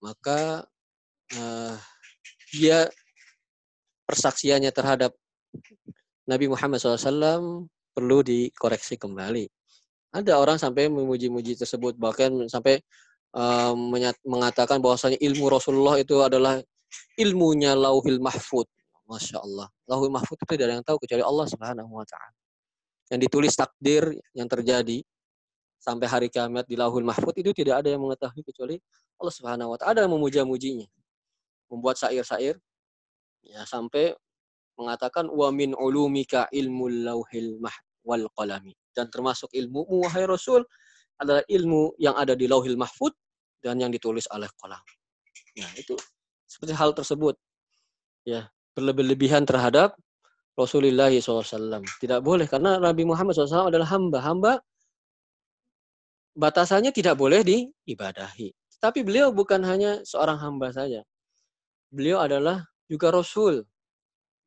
maka uh, dia persaksiannya terhadap Nabi Muhammad SAW perlu dikoreksi kembali. Ada orang sampai memuji-muji tersebut, bahkan sampai um, mengatakan bahwasanya ilmu Rasulullah itu adalah ilmunya lauhil mahfud. Masya Allah. Lauhil mahfud itu tidak ada yang tahu kecuali Allah Subhanahu Wa Taala. Yang ditulis takdir yang terjadi sampai hari kiamat di lauhul mahfud itu tidak ada yang mengetahui kecuali Allah Subhanahu Wa Taala. Yang memuja-mujinya, membuat syair-syair ya sampai mengatakan wa min ulumika ilmu lauhil wal qalami dan termasuk ilmu wahai Rasul adalah ilmu yang ada di lauhil mahfud dan yang ditulis oleh kolam. Nah, itu seperti hal tersebut. Ya, berlebihan terhadap Rasulullah SAW. Tidak boleh karena Nabi Muhammad SAW adalah hamba. Hamba batasannya tidak boleh diibadahi. Tapi beliau bukan hanya seorang hamba saja. Beliau adalah juga Rasul.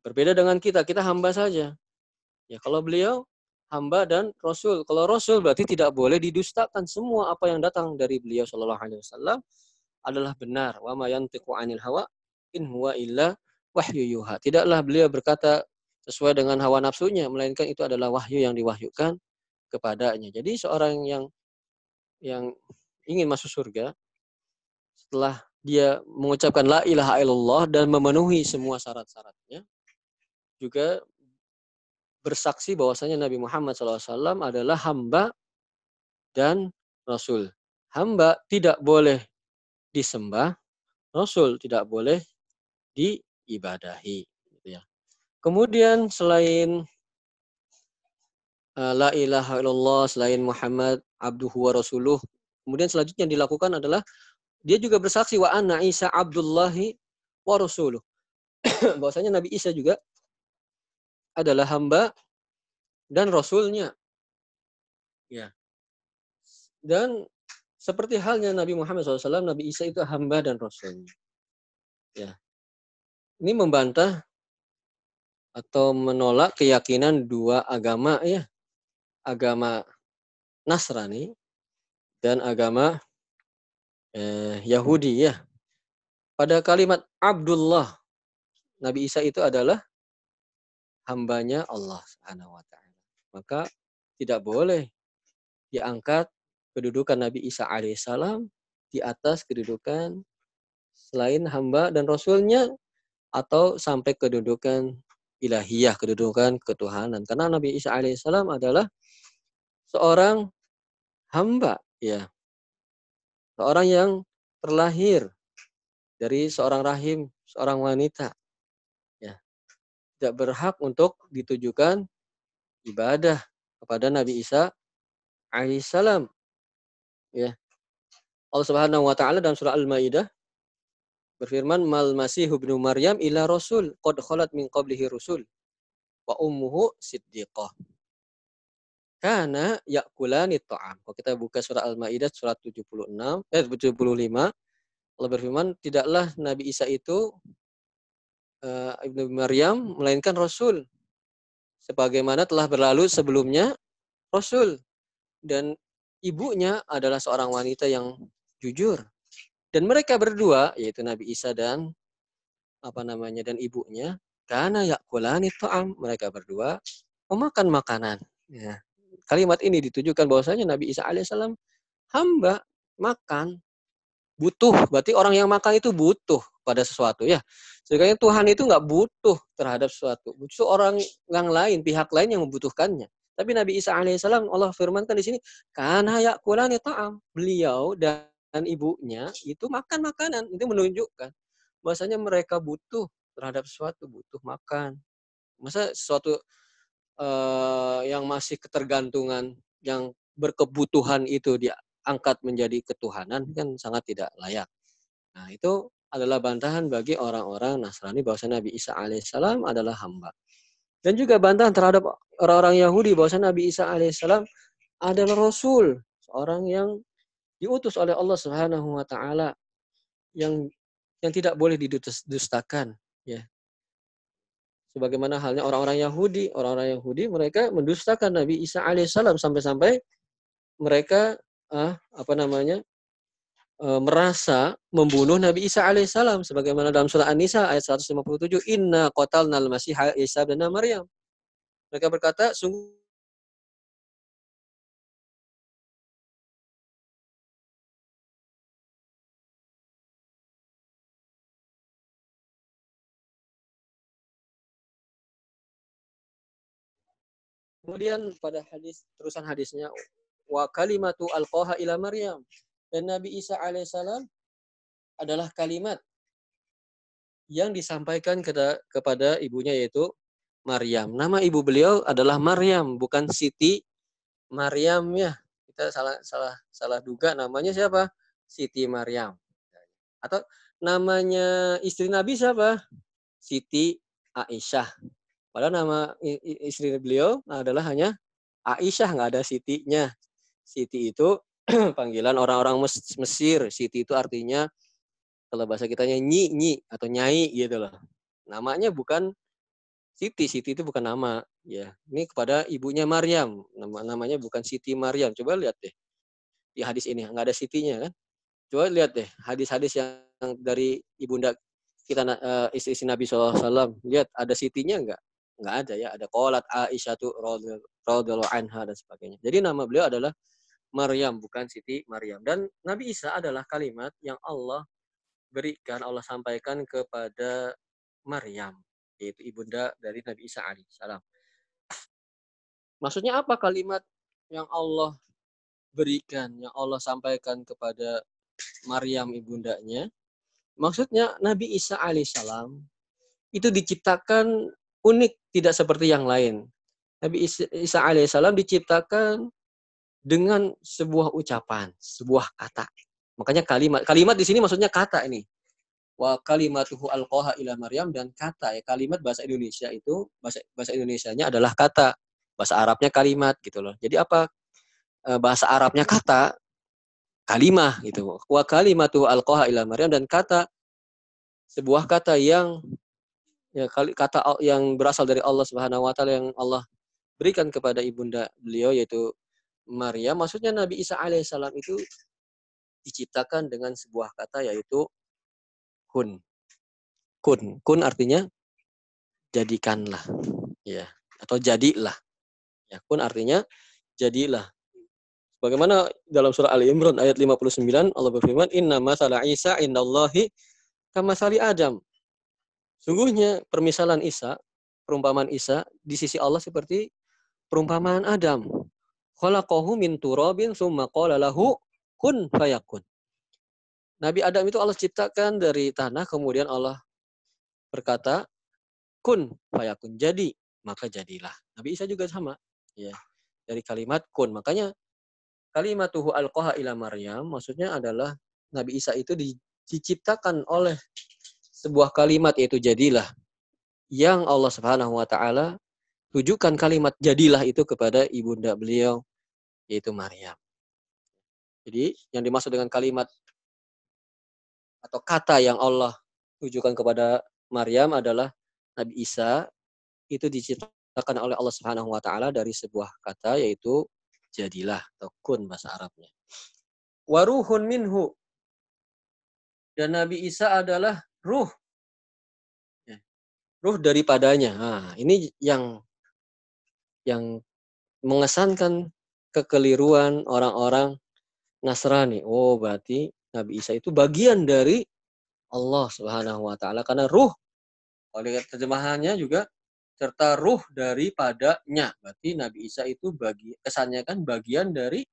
Berbeda dengan kita, kita hamba saja. Ya, kalau beliau hamba dan rasul. Kalau rasul berarti tidak boleh didustakan semua apa yang datang dari beliau Shallallahu alaihi wasallam adalah benar. Wa ma 'anil hawa in huwa illa wahyu yuha. Tidaklah beliau berkata sesuai dengan hawa nafsunya, melainkan itu adalah wahyu yang diwahyukan kepadanya. Jadi seorang yang yang ingin masuk surga setelah dia mengucapkan la ilaha illallah dan memenuhi semua syarat-syaratnya juga bersaksi bahwasanya Nabi Muhammad SAW adalah hamba dan Rasul. Hamba tidak boleh disembah, Rasul tidak boleh diibadahi. Gitu ya. Kemudian selain uh, la ilaha illallah, selain Muhammad abduhu wa rasuluh, kemudian selanjutnya yang dilakukan adalah dia juga bersaksi wa anna Isa abdullahi wa rasuluh. <coughs> bahwasanya Nabi Isa juga adalah hamba dan rasulnya. Ya. Dan seperti halnya Nabi Muhammad SAW, Nabi Isa itu hamba dan rasulnya. Ya. Ini membantah atau menolak keyakinan dua agama ya. Agama Nasrani dan agama eh, Yahudi ya. Pada kalimat Abdullah, Nabi Isa itu adalah hambanya Allah Subhanahu wa taala. Maka tidak boleh diangkat kedudukan Nabi Isa alaihissalam di atas kedudukan selain hamba dan rasulnya atau sampai kedudukan ilahiyah, kedudukan ketuhanan. Karena Nabi Isa alaihissalam adalah seorang hamba, ya. Seorang yang terlahir dari seorang rahim, seorang wanita tidak berhak untuk ditujukan ibadah kepada Nabi Isa alaihissalam. Ya. Allah Subhanahu wa taala dalam surah Al-Maidah berfirman mal masih ibnu maryam ila rasul qad khalat min qablihi rusul wa ummuhu siddiqah kana yakulani ta'am. Kalau kita buka surah Al-Maidah surah 76 eh 75 Allah berfirman tidaklah Nabi Isa itu uh, Ibnu Maryam melainkan Rasul. Sebagaimana telah berlalu sebelumnya Rasul dan ibunya adalah seorang wanita yang jujur. Dan mereka berdua yaitu Nabi Isa dan apa namanya dan ibunya karena yakulani ta'am mereka berdua memakan makanan ya. Kalimat ini ditujukan bahwasanya Nabi Isa alaihissalam hamba makan butuh berarti orang yang makan itu butuh pada sesuatu ya. Sedangkan Tuhan itu nggak butuh terhadap sesuatu. Butuh orang yang lain, pihak lain yang membutuhkannya. Tapi Nabi Isa alaihissalam Allah firmankan di sini, karena yakulani ta'am. Beliau dan ibunya itu makan makanan. Itu menunjukkan bahwasanya mereka butuh terhadap sesuatu, butuh makan. Masa sesuatu uh, yang masih ketergantungan, yang berkebutuhan itu diangkat menjadi ketuhanan kan sangat tidak layak. Nah, itu adalah bantahan bagi orang-orang Nasrani bahwa Nabi Isa alaihissalam adalah hamba. Dan juga bantahan terhadap orang-orang Yahudi bahwa Nabi Isa alaihissalam adalah rasul, seorang yang diutus oleh Allah Subhanahu wa taala yang yang tidak boleh didustakan ya. Sebagaimana halnya orang-orang Yahudi, orang-orang Yahudi mereka mendustakan Nabi Isa alaihissalam sampai-sampai mereka ah, apa namanya e, merasa membunuh Nabi Isa alaihissalam sebagaimana dalam surah An-Nisa ayat 157 inna qatalnal masiha Isa dan Maryam. Mereka berkata, sungguh Kemudian pada hadis terusan hadisnya wa kalimatu alqaha ila Maryam dan Nabi Isa alaihissalam adalah kalimat yang disampaikan kepada ibunya yaitu Maryam. Nama ibu beliau adalah Maryam, bukan Siti Maryam ya. Kita salah salah salah duga namanya siapa? Siti Maryam. Atau namanya istri Nabi siapa? Siti Aisyah. Padahal nama istri beliau adalah hanya Aisyah, nggak ada Siti-nya. Siti itu <clears throat> panggilan orang-orang Mesir. Siti itu artinya kalau bahasa kitanya nyi nyi atau nyai gitu loh. Namanya bukan Siti. Siti itu bukan nama ya. Ini kepada ibunya Maryam. Nama namanya bukan Siti Maryam. Coba lihat deh di hadis ini nggak ada Sitinya kan. Coba lihat deh hadis-hadis yang dari ibunda kita uh, istri-istri Nabi SAW. Lihat ada Sitinya enggak? Nggak ada ya ada kolat Aisyah tuh anha dan sebagainya. Jadi nama beliau adalah Maryam bukan Siti Maryam. Dan Nabi Isa adalah kalimat yang Allah berikan Allah sampaikan kepada Maryam yaitu ibunda dari Nabi Isa alaihissalam maksudnya apa kalimat yang Allah berikan yang Allah sampaikan kepada Maryam ibundanya? Maksudnya Nabi Isa alaihissalam itu diciptakan unik, tidak seperti yang lain. Nabi Isa alaihissalam diciptakan dengan sebuah ucapan, sebuah kata. Makanya kalimat kalimat di sini maksudnya kata ini. Wa kalimatuhu alqaha ila Maryam dan kata ya kalimat bahasa Indonesia itu bahasa bahasa Indonesianya adalah kata. Bahasa Arabnya kalimat gitu loh. Jadi apa e, bahasa Arabnya kata kalimah gitu. Wa kalimatuhu alqaha ila Maryam dan kata sebuah kata yang ya kali kata yang berasal dari Allah Subhanahu wa taala yang Allah berikan kepada ibunda beliau yaitu Maria. Maksudnya Nabi Isa alaihissalam itu diciptakan dengan sebuah kata yaitu kun. Kun. Kun artinya jadikanlah. Ya atau jadilah. Ya kun artinya jadilah. Bagaimana dalam surah Ali Imran ayat 59 Allah berfirman inna masalah Isa indallahi kama sali Adam Sungguhnya permisalan Isa, perumpamaan Isa di sisi Allah seperti perumpamaan Adam. Khalaqahu min turabin summa qala lahu kun fayakun. Nabi Adam itu Allah ciptakan dari tanah kemudian Allah berkata kun fayakun jadi maka jadilah. Nabi Isa juga sama ya dari kalimat kun. Makanya kalimat tuhu alqaha ila Maryam maksudnya adalah Nabi Isa itu diciptakan oleh sebuah kalimat yaitu jadilah yang Allah Subhanahu wa taala tujukan kalimat jadilah itu kepada ibunda beliau yaitu Maryam. Jadi yang dimaksud dengan kalimat atau kata yang Allah tujukan kepada Maryam adalah Nabi Isa itu diciptakan oleh Allah Subhanahu wa taala dari sebuah kata yaitu jadilah atau kun bahasa Arabnya. Waruhun minhu dan Nabi Isa adalah ruh. Ya. Ruh daripadanya. Nah, ini yang yang mengesankan kekeliruan orang-orang Nasrani. Oh, berarti Nabi Isa itu bagian dari Allah Subhanahu wa taala karena ruh oleh terjemahannya juga serta ruh daripadanya. Berarti Nabi Isa itu bagi kesannya kan bagian dari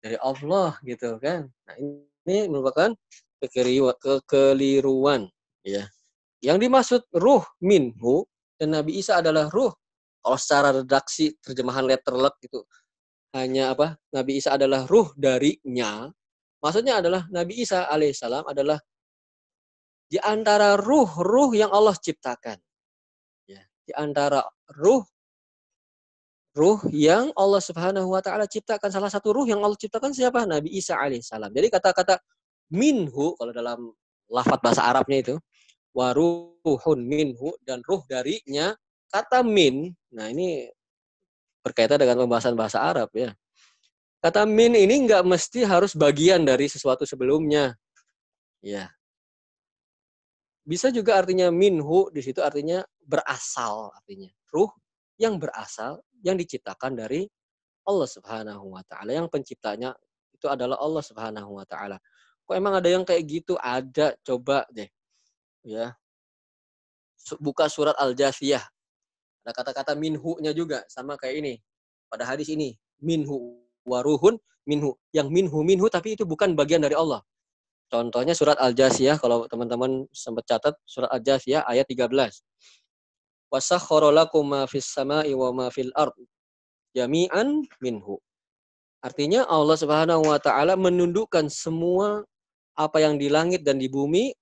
dari Allah gitu kan. Nah, ini merupakan kekeliruan ya. Yang dimaksud ruh minhu dan Nabi Isa adalah ruh. Kalau secara redaksi terjemahan letterlet itu hanya apa? Nabi Isa adalah ruh darinya. Maksudnya adalah Nabi Isa alaihissalam adalah di antara ruh-ruh yang Allah ciptakan. Ya, di antara ruh ruh yang Allah Subhanahu wa taala ciptakan. Salah satu ruh yang Allah ciptakan siapa? Nabi Isa alaihissalam. Jadi kata-kata minhu kalau dalam lafat bahasa Arabnya itu waruhun minhu dan ruh darinya kata min. Nah ini berkaitan dengan pembahasan bahasa Arab ya. Kata min ini nggak mesti harus bagian dari sesuatu sebelumnya. Ya. Bisa juga artinya minhu di situ artinya berasal artinya. Ruh yang berasal, yang diciptakan dari Allah Subhanahu wa taala. Yang penciptanya itu adalah Allah Subhanahu wa taala. Kok emang ada yang kayak gitu? Ada, coba deh. Ya. Buka surat Al-Jasiyah. Ada kata-kata minhu-nya juga sama kayak ini. Pada hadis ini, minhu waruhun minhu. Yang minhu minhu tapi itu bukan bagian dari Allah. Contohnya surat Al-Jasiyah kalau teman-teman sempat catat surat Al-Jasiyah ayat 13. Wasakhkhara lakum ma fis sama'i wa ma fil ard jami'an minhu. Artinya Allah Subhanahu wa taala menundukkan semua apa yang di langit dan di bumi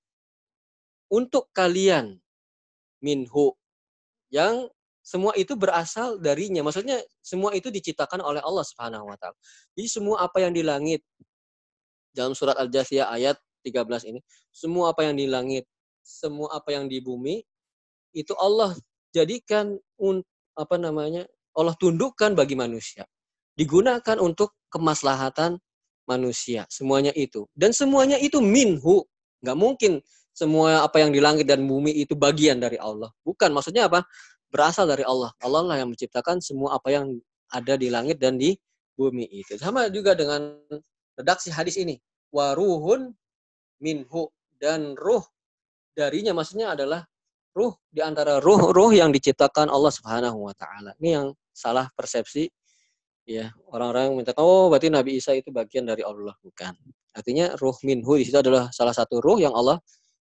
untuk kalian minhu yang semua itu berasal darinya. Maksudnya semua itu diciptakan oleh Allah Subhanahu wa taala. Jadi semua apa yang di langit dalam surat Al-Jasiyah ayat 13 ini, semua apa yang di langit, semua apa yang di bumi itu Allah jadikan apa namanya? Allah tundukkan bagi manusia. Digunakan untuk kemaslahatan manusia. Semuanya itu. Dan semuanya itu minhu. Nggak mungkin semua apa yang di langit dan bumi itu bagian dari Allah. Bukan. Maksudnya apa? berasal dari Allah. Allah lah yang menciptakan semua apa yang ada di langit dan di bumi itu. Sama juga dengan redaksi hadis ini. Waruhun minhu dan ruh darinya maksudnya adalah ruh di antara ruh-ruh yang diciptakan Allah Subhanahu wa taala. Ini yang salah persepsi ya. Orang-orang minta oh berarti Nabi Isa itu bagian dari Allah bukan. Artinya ruh minhu di situ adalah salah satu ruh yang Allah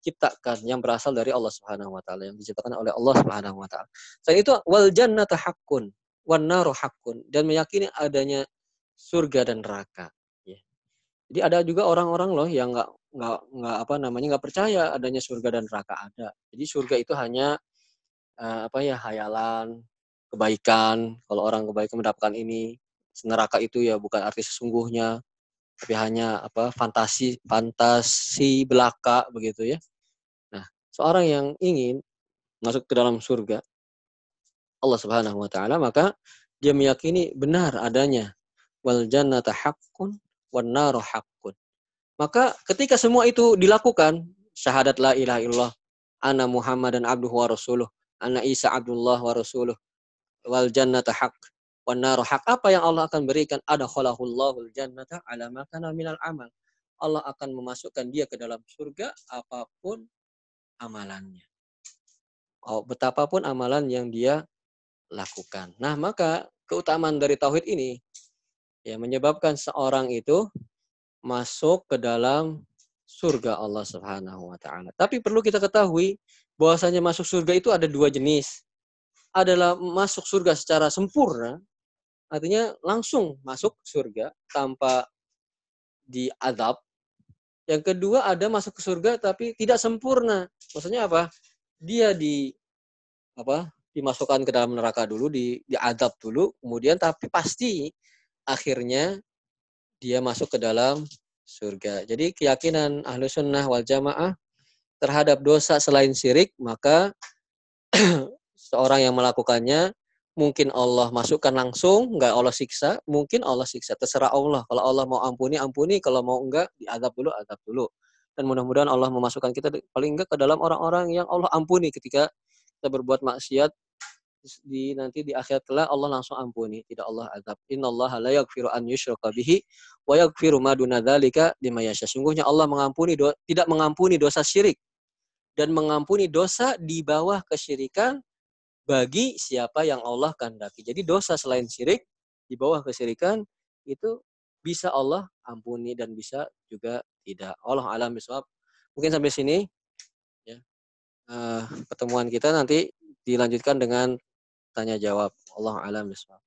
ciptakan yang berasal dari Allah Subhanahu wa taala yang diciptakan oleh Allah Subhanahu wa taala. Selain itu wal jannatu haqqun wan naru haqqun dan meyakini adanya surga dan neraka ya. Jadi ada juga orang-orang loh yang nggak nggak nggak apa namanya nggak percaya adanya surga dan neraka ada. Jadi surga itu hanya uh, apa ya hayalan, kebaikan. Kalau orang kebaikan mendapatkan ini, neraka itu ya bukan arti sesungguhnya tapi hanya apa fantasi fantasi belaka begitu ya seorang yang ingin masuk ke dalam surga Allah Subhanahu wa taala maka dia meyakini benar adanya wal jannata haqqun wan naru haqqun. Maka ketika semua itu dilakukan syahadat la ilaha illallah ana Muhammadan abduhu wa rasuluh ana Isa abdullah wa rasuluh wal jannata haqq wan naru haqq apa yang Allah akan berikan ada khalaqullahu jannata ala ma kana minal amal Allah akan memasukkan dia ke dalam surga apa pun amalannya. Oh, betapapun amalan yang dia lakukan. Nah, maka keutamaan dari tauhid ini ya menyebabkan seorang itu masuk ke dalam surga Allah Subhanahu wa taala. Tapi perlu kita ketahui bahwasanya masuk surga itu ada dua jenis. Adalah masuk surga secara sempurna, artinya langsung masuk surga tanpa diadab yang kedua ada masuk ke surga tapi tidak sempurna. Maksudnya apa? Dia di apa? dimasukkan ke dalam neraka dulu, di diadab dulu, kemudian tapi pasti akhirnya dia masuk ke dalam surga. Jadi keyakinan ahlu sunnah wal jamaah terhadap dosa selain syirik, maka <clears throat> seorang yang melakukannya mungkin Allah masukkan langsung, enggak Allah siksa, mungkin Allah siksa, terserah Allah. Kalau Allah mau ampuni, ampuni, kalau mau enggak, diadab dulu, adab dulu. Dan mudah-mudahan Allah memasukkan kita paling enggak ke dalam orang-orang yang Allah ampuni ketika kita berbuat maksiat di nanti di akhirat kelak Allah langsung ampuni, tidak Allah azab. Innallaha la yaghfiru an yushraka bihi wa yaghfiru ma duna dzalika liman. Sungguhnya Allah mengampuni tidak mengampuni dosa syirik dan mengampuni dosa di bawah kesyirikan bagi siapa yang Allah kehendaki. Jadi dosa selain syirik di bawah kesyirikan itu bisa Allah ampuni dan bisa juga tidak. Allah alam bisawab. Mungkin sampai sini ya. Uh, pertemuan kita nanti dilanjutkan dengan tanya jawab. Allah alam bisawab.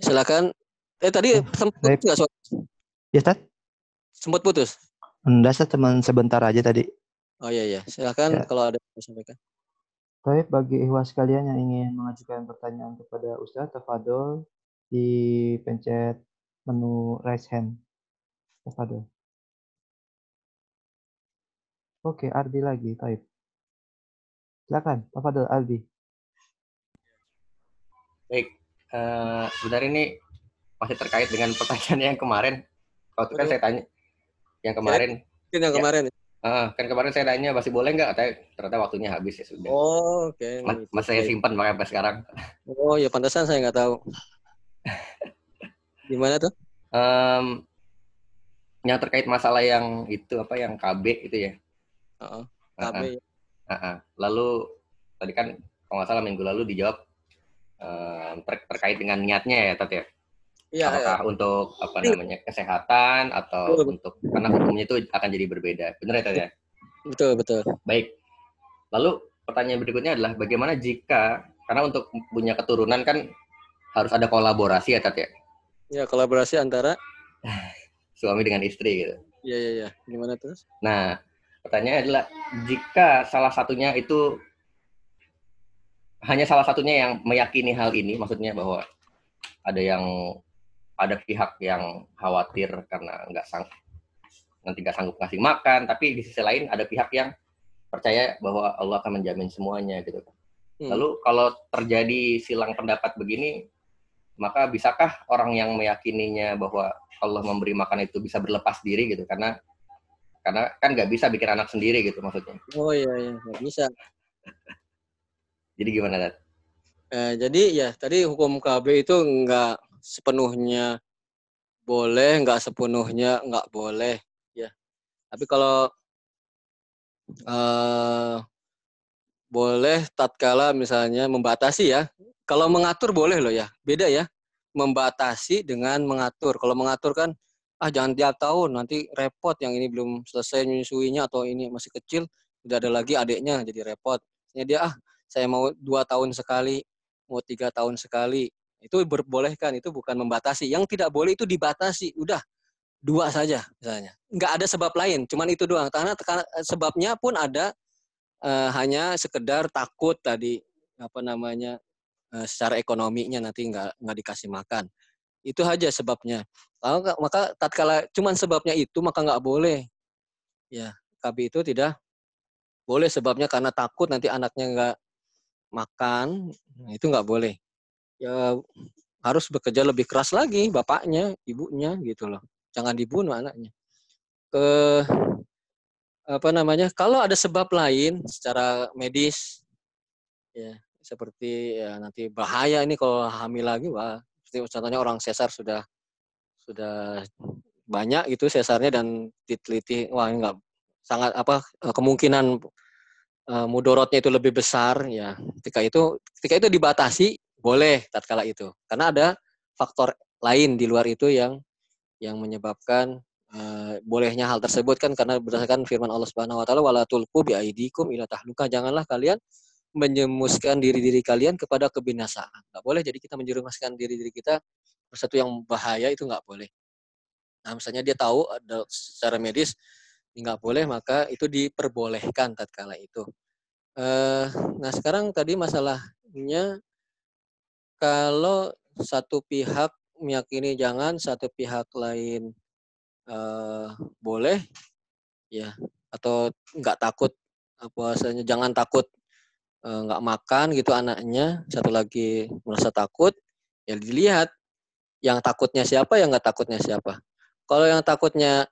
Silakan. Eh tadi sempat nggak soal? Ya, Tad? Sempat putus? Enggak, saya teman sebentar aja tadi. Oh iya iya, silakan ya. kalau ada yang sampaikan. Baik, bagi ikhwas sekalian yang ingin mengajukan pertanyaan kepada Ustaz Tafadol di pencet menu raise hand. Tafadol. Oke, Ardi lagi, Taib. Silakan, Tafadol Ardi. Baik, uh, sebenarnya ini masih terkait dengan pertanyaan yang kemarin. Waktu kan saya tanya, yang kemarin Mungkin yang Ya. kemarin. Ah, kan kemarin saya nanya masih boleh nggak? Ternyata, ternyata waktunya habis ya sudah. Oh, oke. Ma- Gitu. Masih saya simpan makanya sampai sekarang. Oh, ya pantesan saya nggak tahu. <laughs> Gimana tuh? Em, yang terkait masalah yang itu apa yang KB itu ya. Heeh. Ah, KB. ah, ah. Lalu tadi kan kalau nggak salah minggu lalu dijawab em, ter- terkait dengan niatnya ya, Tat ya. Iya, iya. Apakah untuk apa namanya kesehatan atau Betul. untuk karena hukumnya itu akan jadi berbeda. Benar ya, ya? betul, betul. Baik. Lalu pertanyaan berikutnya adalah bagaimana jika karena untuk punya keturunan kan harus ada kolaborasi ya, Tat ya. Ya, kolaborasi antara <sighs> Suami dengan istri gitu. Iya, iya, iya. Gimana terus? Nah, pertanyaannya adalah jika salah satunya itu hanya salah satunya yang meyakini hal ini, maksudnya bahwa ada yang ada pihak yang khawatir karena nggak sang nanti nggak sanggup ngasih makan, tapi di sisi lain ada pihak yang percaya bahwa Allah akan menjamin semuanya gitu. Hmm. Lalu kalau terjadi silang pendapat begini, maka bisakah orang yang meyakininya bahwa Allah memberi makan itu bisa berlepas diri gitu? Karena karena kan nggak bisa bikin anak sendiri gitu maksudnya. Oh iya, iya. Nggak bisa. <laughs> Jadi gimana, Dad? Eh, jadi ya tadi hukum KB itu nggak sepenuhnya boleh, nggak sepenuhnya nggak boleh, ya. Tapi kalau eh, boleh tatkala misalnya membatasi ya. Kalau mengatur boleh loh ya, beda ya. Membatasi dengan mengatur. Kalau mengatur kan ah jangan tiap tahun nanti repot yang ini belum selesai menyusuinya atau ini masih kecil udah ada lagi adiknya jadi repot. Jadi dia ah saya mau dua tahun sekali, mau tiga tahun sekali. Itu berbolehkan, itu bukan membatasi. Yang tidak boleh itu dibatasi. Udah, dua saja misalnya. Nggak ada sebab lain, cuman itu doang. Karena sebabnya pun ada eh, hanya sekedar takut tadi apa namanya eh, secara ekonominya nanti nggak nggak dikasih makan. Itu aja sebabnya. Nggak- maka tatkala cuman sebabnya itu maka nggak boleh. Ya, KB itu tidak boleh sebabnya karena takut nanti anaknya nggak makan, nah, itu nggak boleh. Ya harus bekerja lebih keras lagi bapaknya, ibunya gitu loh. Jangan dibunuh anaknya. Ke apa namanya? Kalau ada sebab lain secara medis ya seperti ya nanti bahaya ini kalau hamil lagi wah seperti contohnya orang sesar sudah sudah banyak gitu sesarnya dan diteliti wah ini nggak sangat apa kemungkinan eh, mudorotnya itu lebih besar ya ketika itu ketika itu dibatasi boleh tatkala itu karena ada faktor lain di luar itu yang yang menyebabkan eh, bolehnya hal tersebut kan karena berdasarkan firman Allah Subhanahu wa taala wala tulqu biaidikum ila tahluka janganlah kalian menjemuskan diri-diri kalian kepada kebinasaan. Nggak boleh jadi kita menjerumuskan diri-diri kita sesuatu yang bahaya itu nggak boleh. Nah, misalnya dia tahu ada secara medis nggak boleh, maka itu diperbolehkan tatkala itu. Eh, nah sekarang tadi masalahnya kalau satu pihak meyakini jangan, satu pihak lain eh, boleh, ya atau nggak takut bahwasanya jangan takut eh, nggak makan gitu anaknya, satu lagi merasa takut, ya dilihat yang takutnya siapa, yang nggak takutnya siapa. Kalau yang takutnya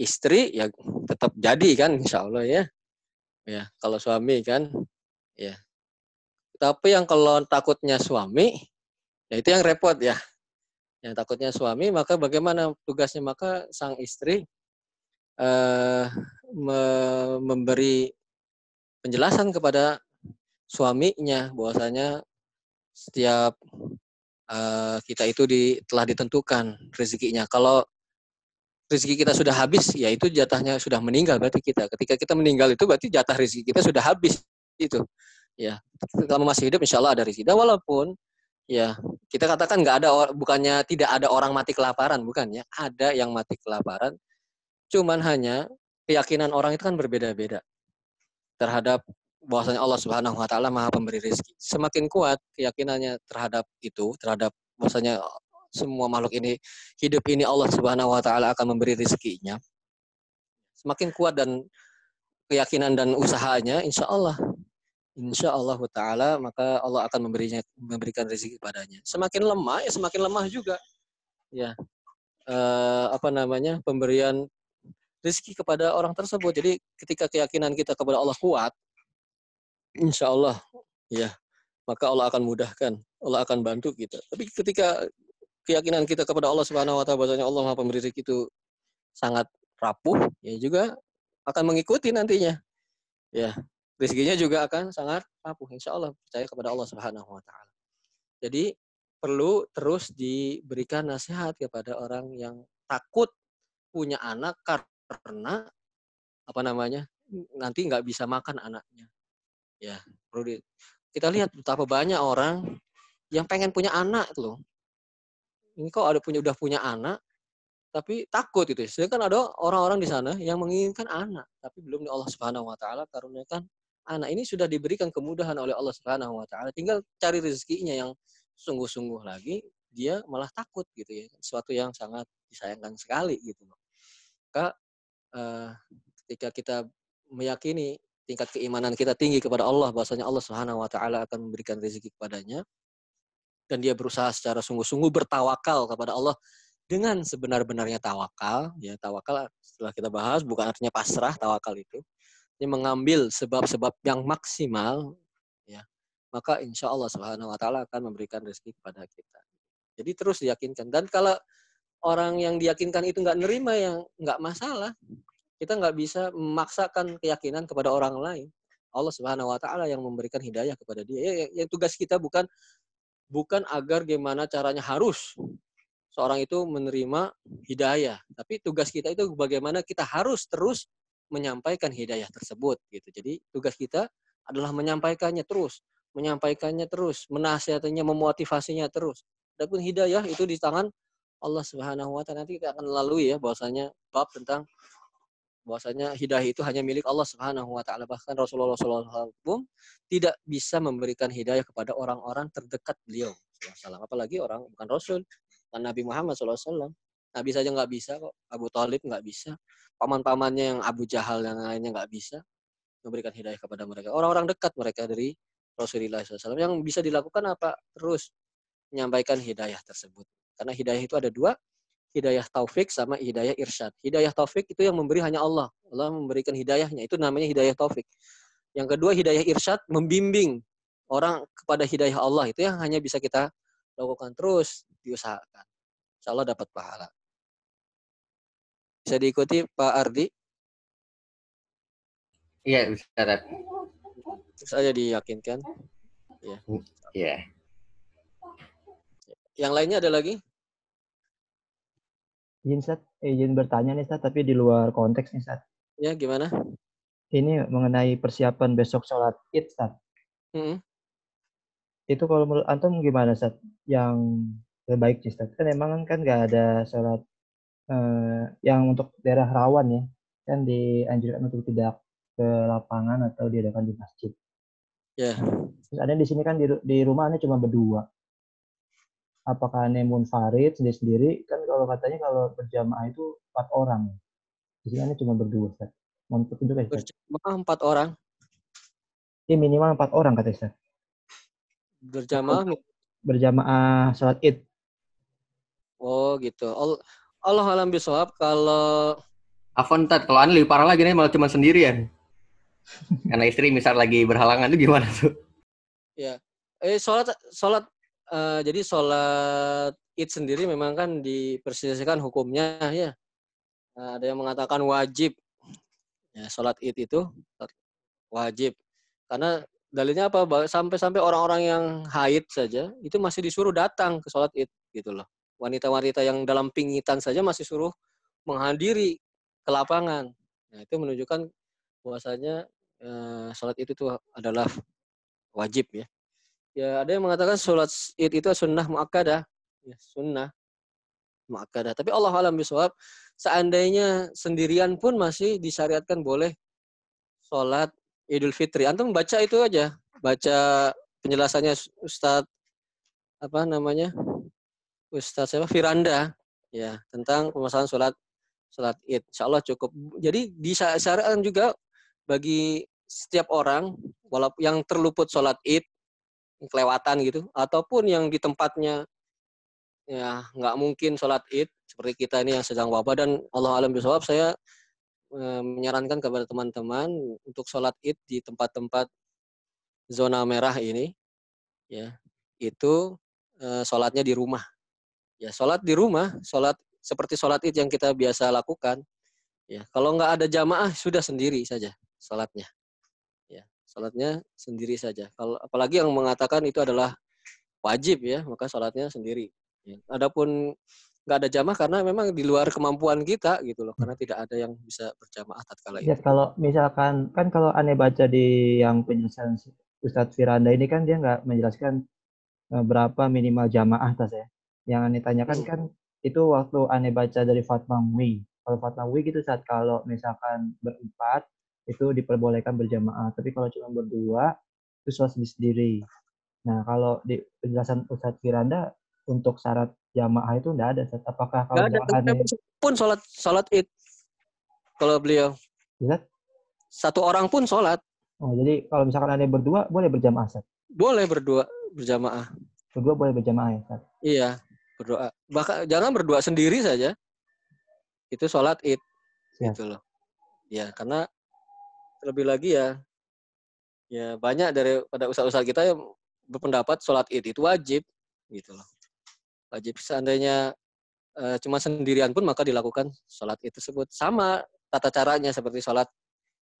istri ya tetap jadi kan insya Allah ya. Ya, kalau suami kan ya. Tapi yang kalau takutnya suami ya itu yang repot ya. Yang takutnya suami maka bagaimana tugasnya maka sang istri eh me- memberi penjelasan kepada suaminya bahwasanya setiap eh, kita itu di, telah ditentukan rezekinya. Kalau rezeki kita sudah habis, ya itu jatahnya sudah meninggal berarti kita. Ketika kita meninggal itu berarti jatah rezeki kita sudah habis itu. Ya, kalau masih hidup insya Allah ada rezeki. Dan walaupun ya kita katakan nggak ada bukannya tidak ada orang mati kelaparan, bukan ya? Ada yang mati kelaparan. Cuman hanya keyakinan orang itu kan berbeda-beda terhadap bahwasanya Allah Subhanahu wa taala Maha pemberi rezeki. Semakin kuat keyakinannya terhadap itu, terhadap bahwasanya semua makhluk ini hidup ini Allah Subhanahu wa taala akan memberi rezekinya. Semakin kuat dan keyakinan dan usahanya insya Allah insya Allah taala maka Allah akan memberinya memberikan rezeki padanya. Semakin lemah ya semakin lemah juga. Ya. Eh, apa namanya? pemberian rezeki kepada orang tersebut. Jadi ketika keyakinan kita kepada Allah kuat, insya Allah ya maka Allah akan mudahkan, Allah akan bantu kita. Tapi ketika keyakinan kita kepada Allah Subhanahu wa taala bahwasanya Allah Maha Pemberi rezeki itu sangat rapuh, ya juga akan mengikuti nantinya. Ya, rezekinya juga akan sangat rapuh. Insya Allah percaya kepada Allah Subhanahu wa taala. Jadi perlu terus diberikan nasihat kepada orang yang takut punya anak karena apa namanya nanti nggak bisa makan anaknya ya perlu di, kita lihat betapa banyak orang yang pengen punya anak loh ini kok ada punya udah punya anak tapi takut itu sedangkan ada orang-orang di sana yang menginginkan anak tapi belum Allah Subhanahu wa taala karuniakan anak ini sudah diberikan kemudahan oleh Allah Subhanahu wa taala. Tinggal cari rezekinya yang sungguh-sungguh lagi dia malah takut gitu ya. Sesuatu yang sangat disayangkan sekali gitu loh. Maka uh, ketika kita meyakini tingkat keimanan kita tinggi kepada Allah bahwasanya Allah Subhanahu wa taala akan memberikan rezeki kepadanya dan dia berusaha secara sungguh-sungguh bertawakal kepada Allah dengan sebenar-benarnya tawakal ya tawakal setelah kita bahas bukan artinya pasrah tawakal itu ini mengambil sebab-sebab yang maksimal ya. Maka insya Allah Subhanahu Wa Taala akan memberikan rezeki kepada kita. Jadi terus diyakinkan. Dan kalau orang yang diyakinkan itu nggak nerima yang nggak masalah. Kita nggak bisa memaksakan keyakinan kepada orang lain. Allah Subhanahu Wa Taala yang memberikan hidayah kepada dia. Ya, yang tugas kita bukan bukan agar gimana caranya harus seorang itu menerima hidayah, tapi tugas kita itu bagaimana kita harus terus menyampaikan hidayah tersebut gitu. Jadi tugas kita adalah menyampaikannya terus, menyampaikannya terus, menasihatinya, memotivasinya terus. Adapun hidayah itu di tangan Allah Subhanahu wa taala. Nanti kita akan lalui ya bahwasanya bab tentang bahwasanya hidayah itu hanya milik Allah Subhanahu wa taala. Bahkan Rasulullah SAW tidak bisa memberikan hidayah kepada orang-orang terdekat beliau apalagi orang bukan rasul dan Nabi Muhammad SAW Nabi saja nggak bisa kok Abu Talib nggak bisa paman-pamannya yang Abu Jahal yang lainnya nggak bisa memberikan hidayah kepada mereka orang-orang dekat mereka dari Rasulullah SAW yang bisa dilakukan apa terus menyampaikan hidayah tersebut karena hidayah itu ada dua hidayah taufik sama hidayah irsyad. Hidayah taufik itu yang memberi hanya Allah. Allah memberikan hidayahnya. Itu namanya hidayah taufik. Yang kedua hidayah irsyad membimbing orang kepada hidayah Allah. Itu yang hanya bisa kita lakukan terus diusahakan. Insya Allah dapat pahala. Bisa diikuti Pak Ardi? Iya, bisa. Saya diyakinkan. Iya. Iya. Yang lainnya ada lagi? Izin Sat, eh, izin bertanya nih Sat, tapi di luar konteks nih Sat. Ya, gimana? Ini mengenai persiapan besok sholat id Sat. -hmm. Itu kalau menurut Antum gimana Sat? Yang terbaik sih Sat? Kan emang kan nggak ada sholat eh, yang untuk daerah rawan ya. Kan dianjurkan untuk tidak ke lapangan atau diadakan di masjid. Ya. Yeah. Terus ada di sini kan di, di rumah ini cuma berdua apakah ini munfarid sendiri sendiri kan kalau katanya kalau berjamaah itu empat orang di sini cuma berdua Ustaz. Mohon petunjuk ya Berjamaah empat orang. Ini minimal empat orang kata Ustaz. Berjamaah berjamaah sholat id. Oh gitu. Allah alam bisawab kalau Afon kalau anda lebih parah lagi nih malah cuma sendirian. <laughs> Karena istri misal lagi berhalangan itu gimana tuh? Ya. Eh sholat sholat uh, jadi sholat id sendiri memang kan diperselisihkan hukumnya ya. Nah, ada yang mengatakan wajib. Ya, sholat id itu wajib. Karena dalilnya apa? Sampai-sampai orang-orang yang haid saja itu masih disuruh datang ke sholat id gitu loh. Wanita-wanita yang dalam pingitan saja masih suruh menghadiri ke lapangan. Nah, itu menunjukkan bahwasanya eh, sholat itu adalah wajib ya. Ya, ada yang mengatakan sholat id itu sunnah muakkadah. Ya, sunnah muakkadah. Tapi Allah alam bisawab, seandainya sendirian pun masih disyariatkan boleh sholat idul fitri. Antum baca itu aja. Baca penjelasannya Ustadz apa namanya? Ustadz siapa? Firanda. Ya, tentang permasalahan sholat sholat id. Insya Allah cukup. Jadi disyariatkan juga bagi setiap orang, walaupun yang terluput sholat id, kelewatan gitu ataupun yang di tempatnya ya nggak mungkin sholat id seperti kita ini yang sedang wabah dan Allah alam bisawab saya eh, menyarankan kepada teman-teman untuk sholat id di tempat-tempat zona merah ini, ya itu eh, sholatnya di rumah. Ya sholat di rumah, sholat seperti sholat id yang kita biasa lakukan. Ya kalau nggak ada jamaah sudah sendiri saja sholatnya. Ya sholatnya sendiri saja. Kalau apalagi yang mengatakan itu adalah wajib ya, maka sholatnya sendiri. Ya. Adapun nggak ada jamaah karena memang di luar kemampuan kita gitu loh karena tidak ada yang bisa berjamaah tatkala Ya, itu. kalau misalkan kan kalau aneh baca di yang penjelasan Ustadz Firanda ini kan dia nggak menjelaskan eh, berapa minimal jamaah tas ya. Yang aneh tanyakan Hmm. kan itu waktu aneh baca dari Fatma Mui. Kalau Fatma Mui gitu saat kalau misalkan berempat itu diperbolehkan berjamaah. Tapi kalau cuma berdua itu sholat sendiri. Nah kalau di penjelasan Ustadz Firanda untuk syarat jamaah itu enggak ada. Ustadz. Apakah kalau Nggak ada aneh pun sholat sholat id kalau beliau Ustadz? satu orang pun sholat Oh, jadi kalau misalkan aneh berdua boleh berjamaah Ustadz? boleh berdua berjamaah. Berdua boleh berjamaah ya Ustadz? Iya berdoa. Bahkan jangan berdua sendiri saja. Itu sholat id Siap. gitu loh. Ya karena lebih lagi ya ya banyak daripada usaha-usaha kita yang berpendapat sholat id itu wajib gitu loh. Wajib seandainya eh, cuma sendirian pun maka dilakukan sholat id tersebut sama tata caranya seperti sholat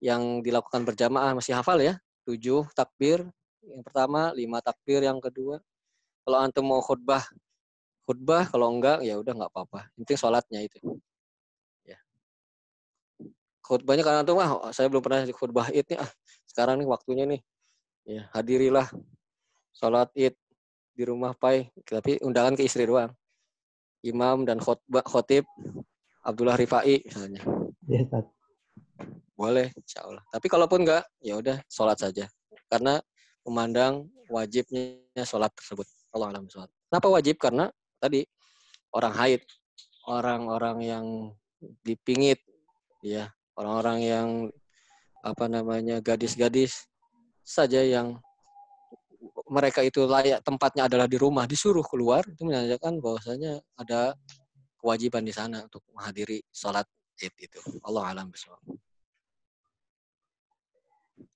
yang dilakukan berjamaah masih hafal ya tujuh takbir yang pertama lima takbir yang kedua kalau antum mau khutbah khutbah kalau enggak ya udah nggak apa-apa. Yang penting sholatnya itu. Ya. Khutbahnya karena antum ah saya belum pernah khutbah id nih ah sekarang nih waktunya nih. Ya hadirilah sholat id di rumah pai tapi undangan ke istri doang. Imam dan khutbah khotib Abdullah Rifai misalnya. Ya Ustadz. boleh insya Allah tapi kalaupun enggak ya udah sholat saja. Karena memandang wajibnya sholat tersebut. Allah alam sholat kenapa wajib? Karena tadi orang haid orang-orang yang dipingit ya orang-orang yang apa namanya gadis-gadis saja yang mereka itu layak tempatnya adalah di rumah disuruh keluar itu menandakan bahwasanya ada kewajiban di sana untuk menghadiri sholat id itu Allah alam bisawab.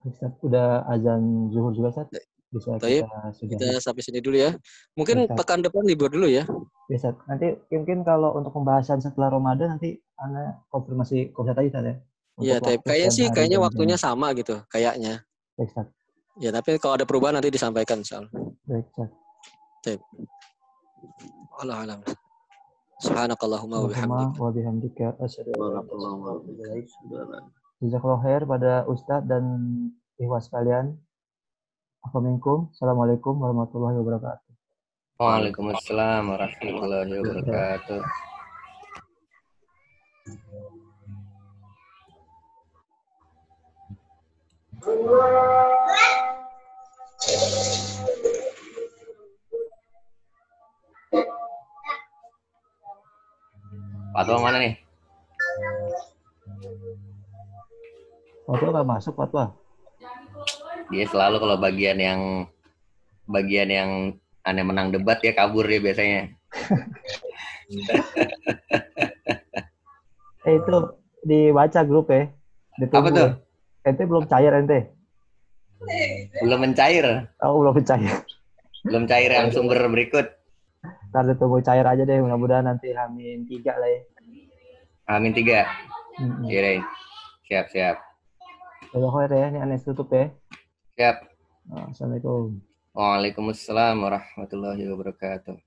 Ustadz, udah azan zuhur juga Ustadz? Bisa Taib, kita sampai sini dulu ya. Mungkin Ustaz. pekan depan libur dulu ya. Ya, Ustadz. Nanti mungkin kalau untuk pembahasan setelah Ramadan nanti Anda konfirmasi Ustadz aja Ustadz ya. Iya, Taib. Kayaknya sih kayaknya waktunya jam. sama gitu, kayaknya. Baik Ustadz. Ya, tapi kalau ada perubahan nanti disampaikan insyaallah. Baik Ustadz. Allah alam. Subhanakallahumma wa bihamdika. wa bihamdika asyhadu an la ilaha illa anta astaghfiruka Jazakallahu khair pada Ustadz dan ikhwas sekalian. Assalamualaikum. Warahmatullahi wabarakatuh. Waalaikumsalam warahmatullahi wabarakatuh. Fatwa mana nih? Fatwa nggak masuk fatwa. Dia selalu kalau bagian yang bagian yang aneh menang debat ya kabur dia biasanya. Eh itu dibaca grup ya. Ditunggu Apa tuh? ya. Ente belum cair ente. Belum mencair, Oh belum cair. belum cair yang sumber berikut. Ntar ditunggu cair aja deh. Mudah-mudahan nanti hamin tiga lah ya. Amin tiga. Mm-mm. Iya deh. Siap, siap. Jazakallahu khair ya. Ini aneh tutup ya. Siap. Assalamualaikum. Waalaikumsalam warahmatullahi wabarakatuh.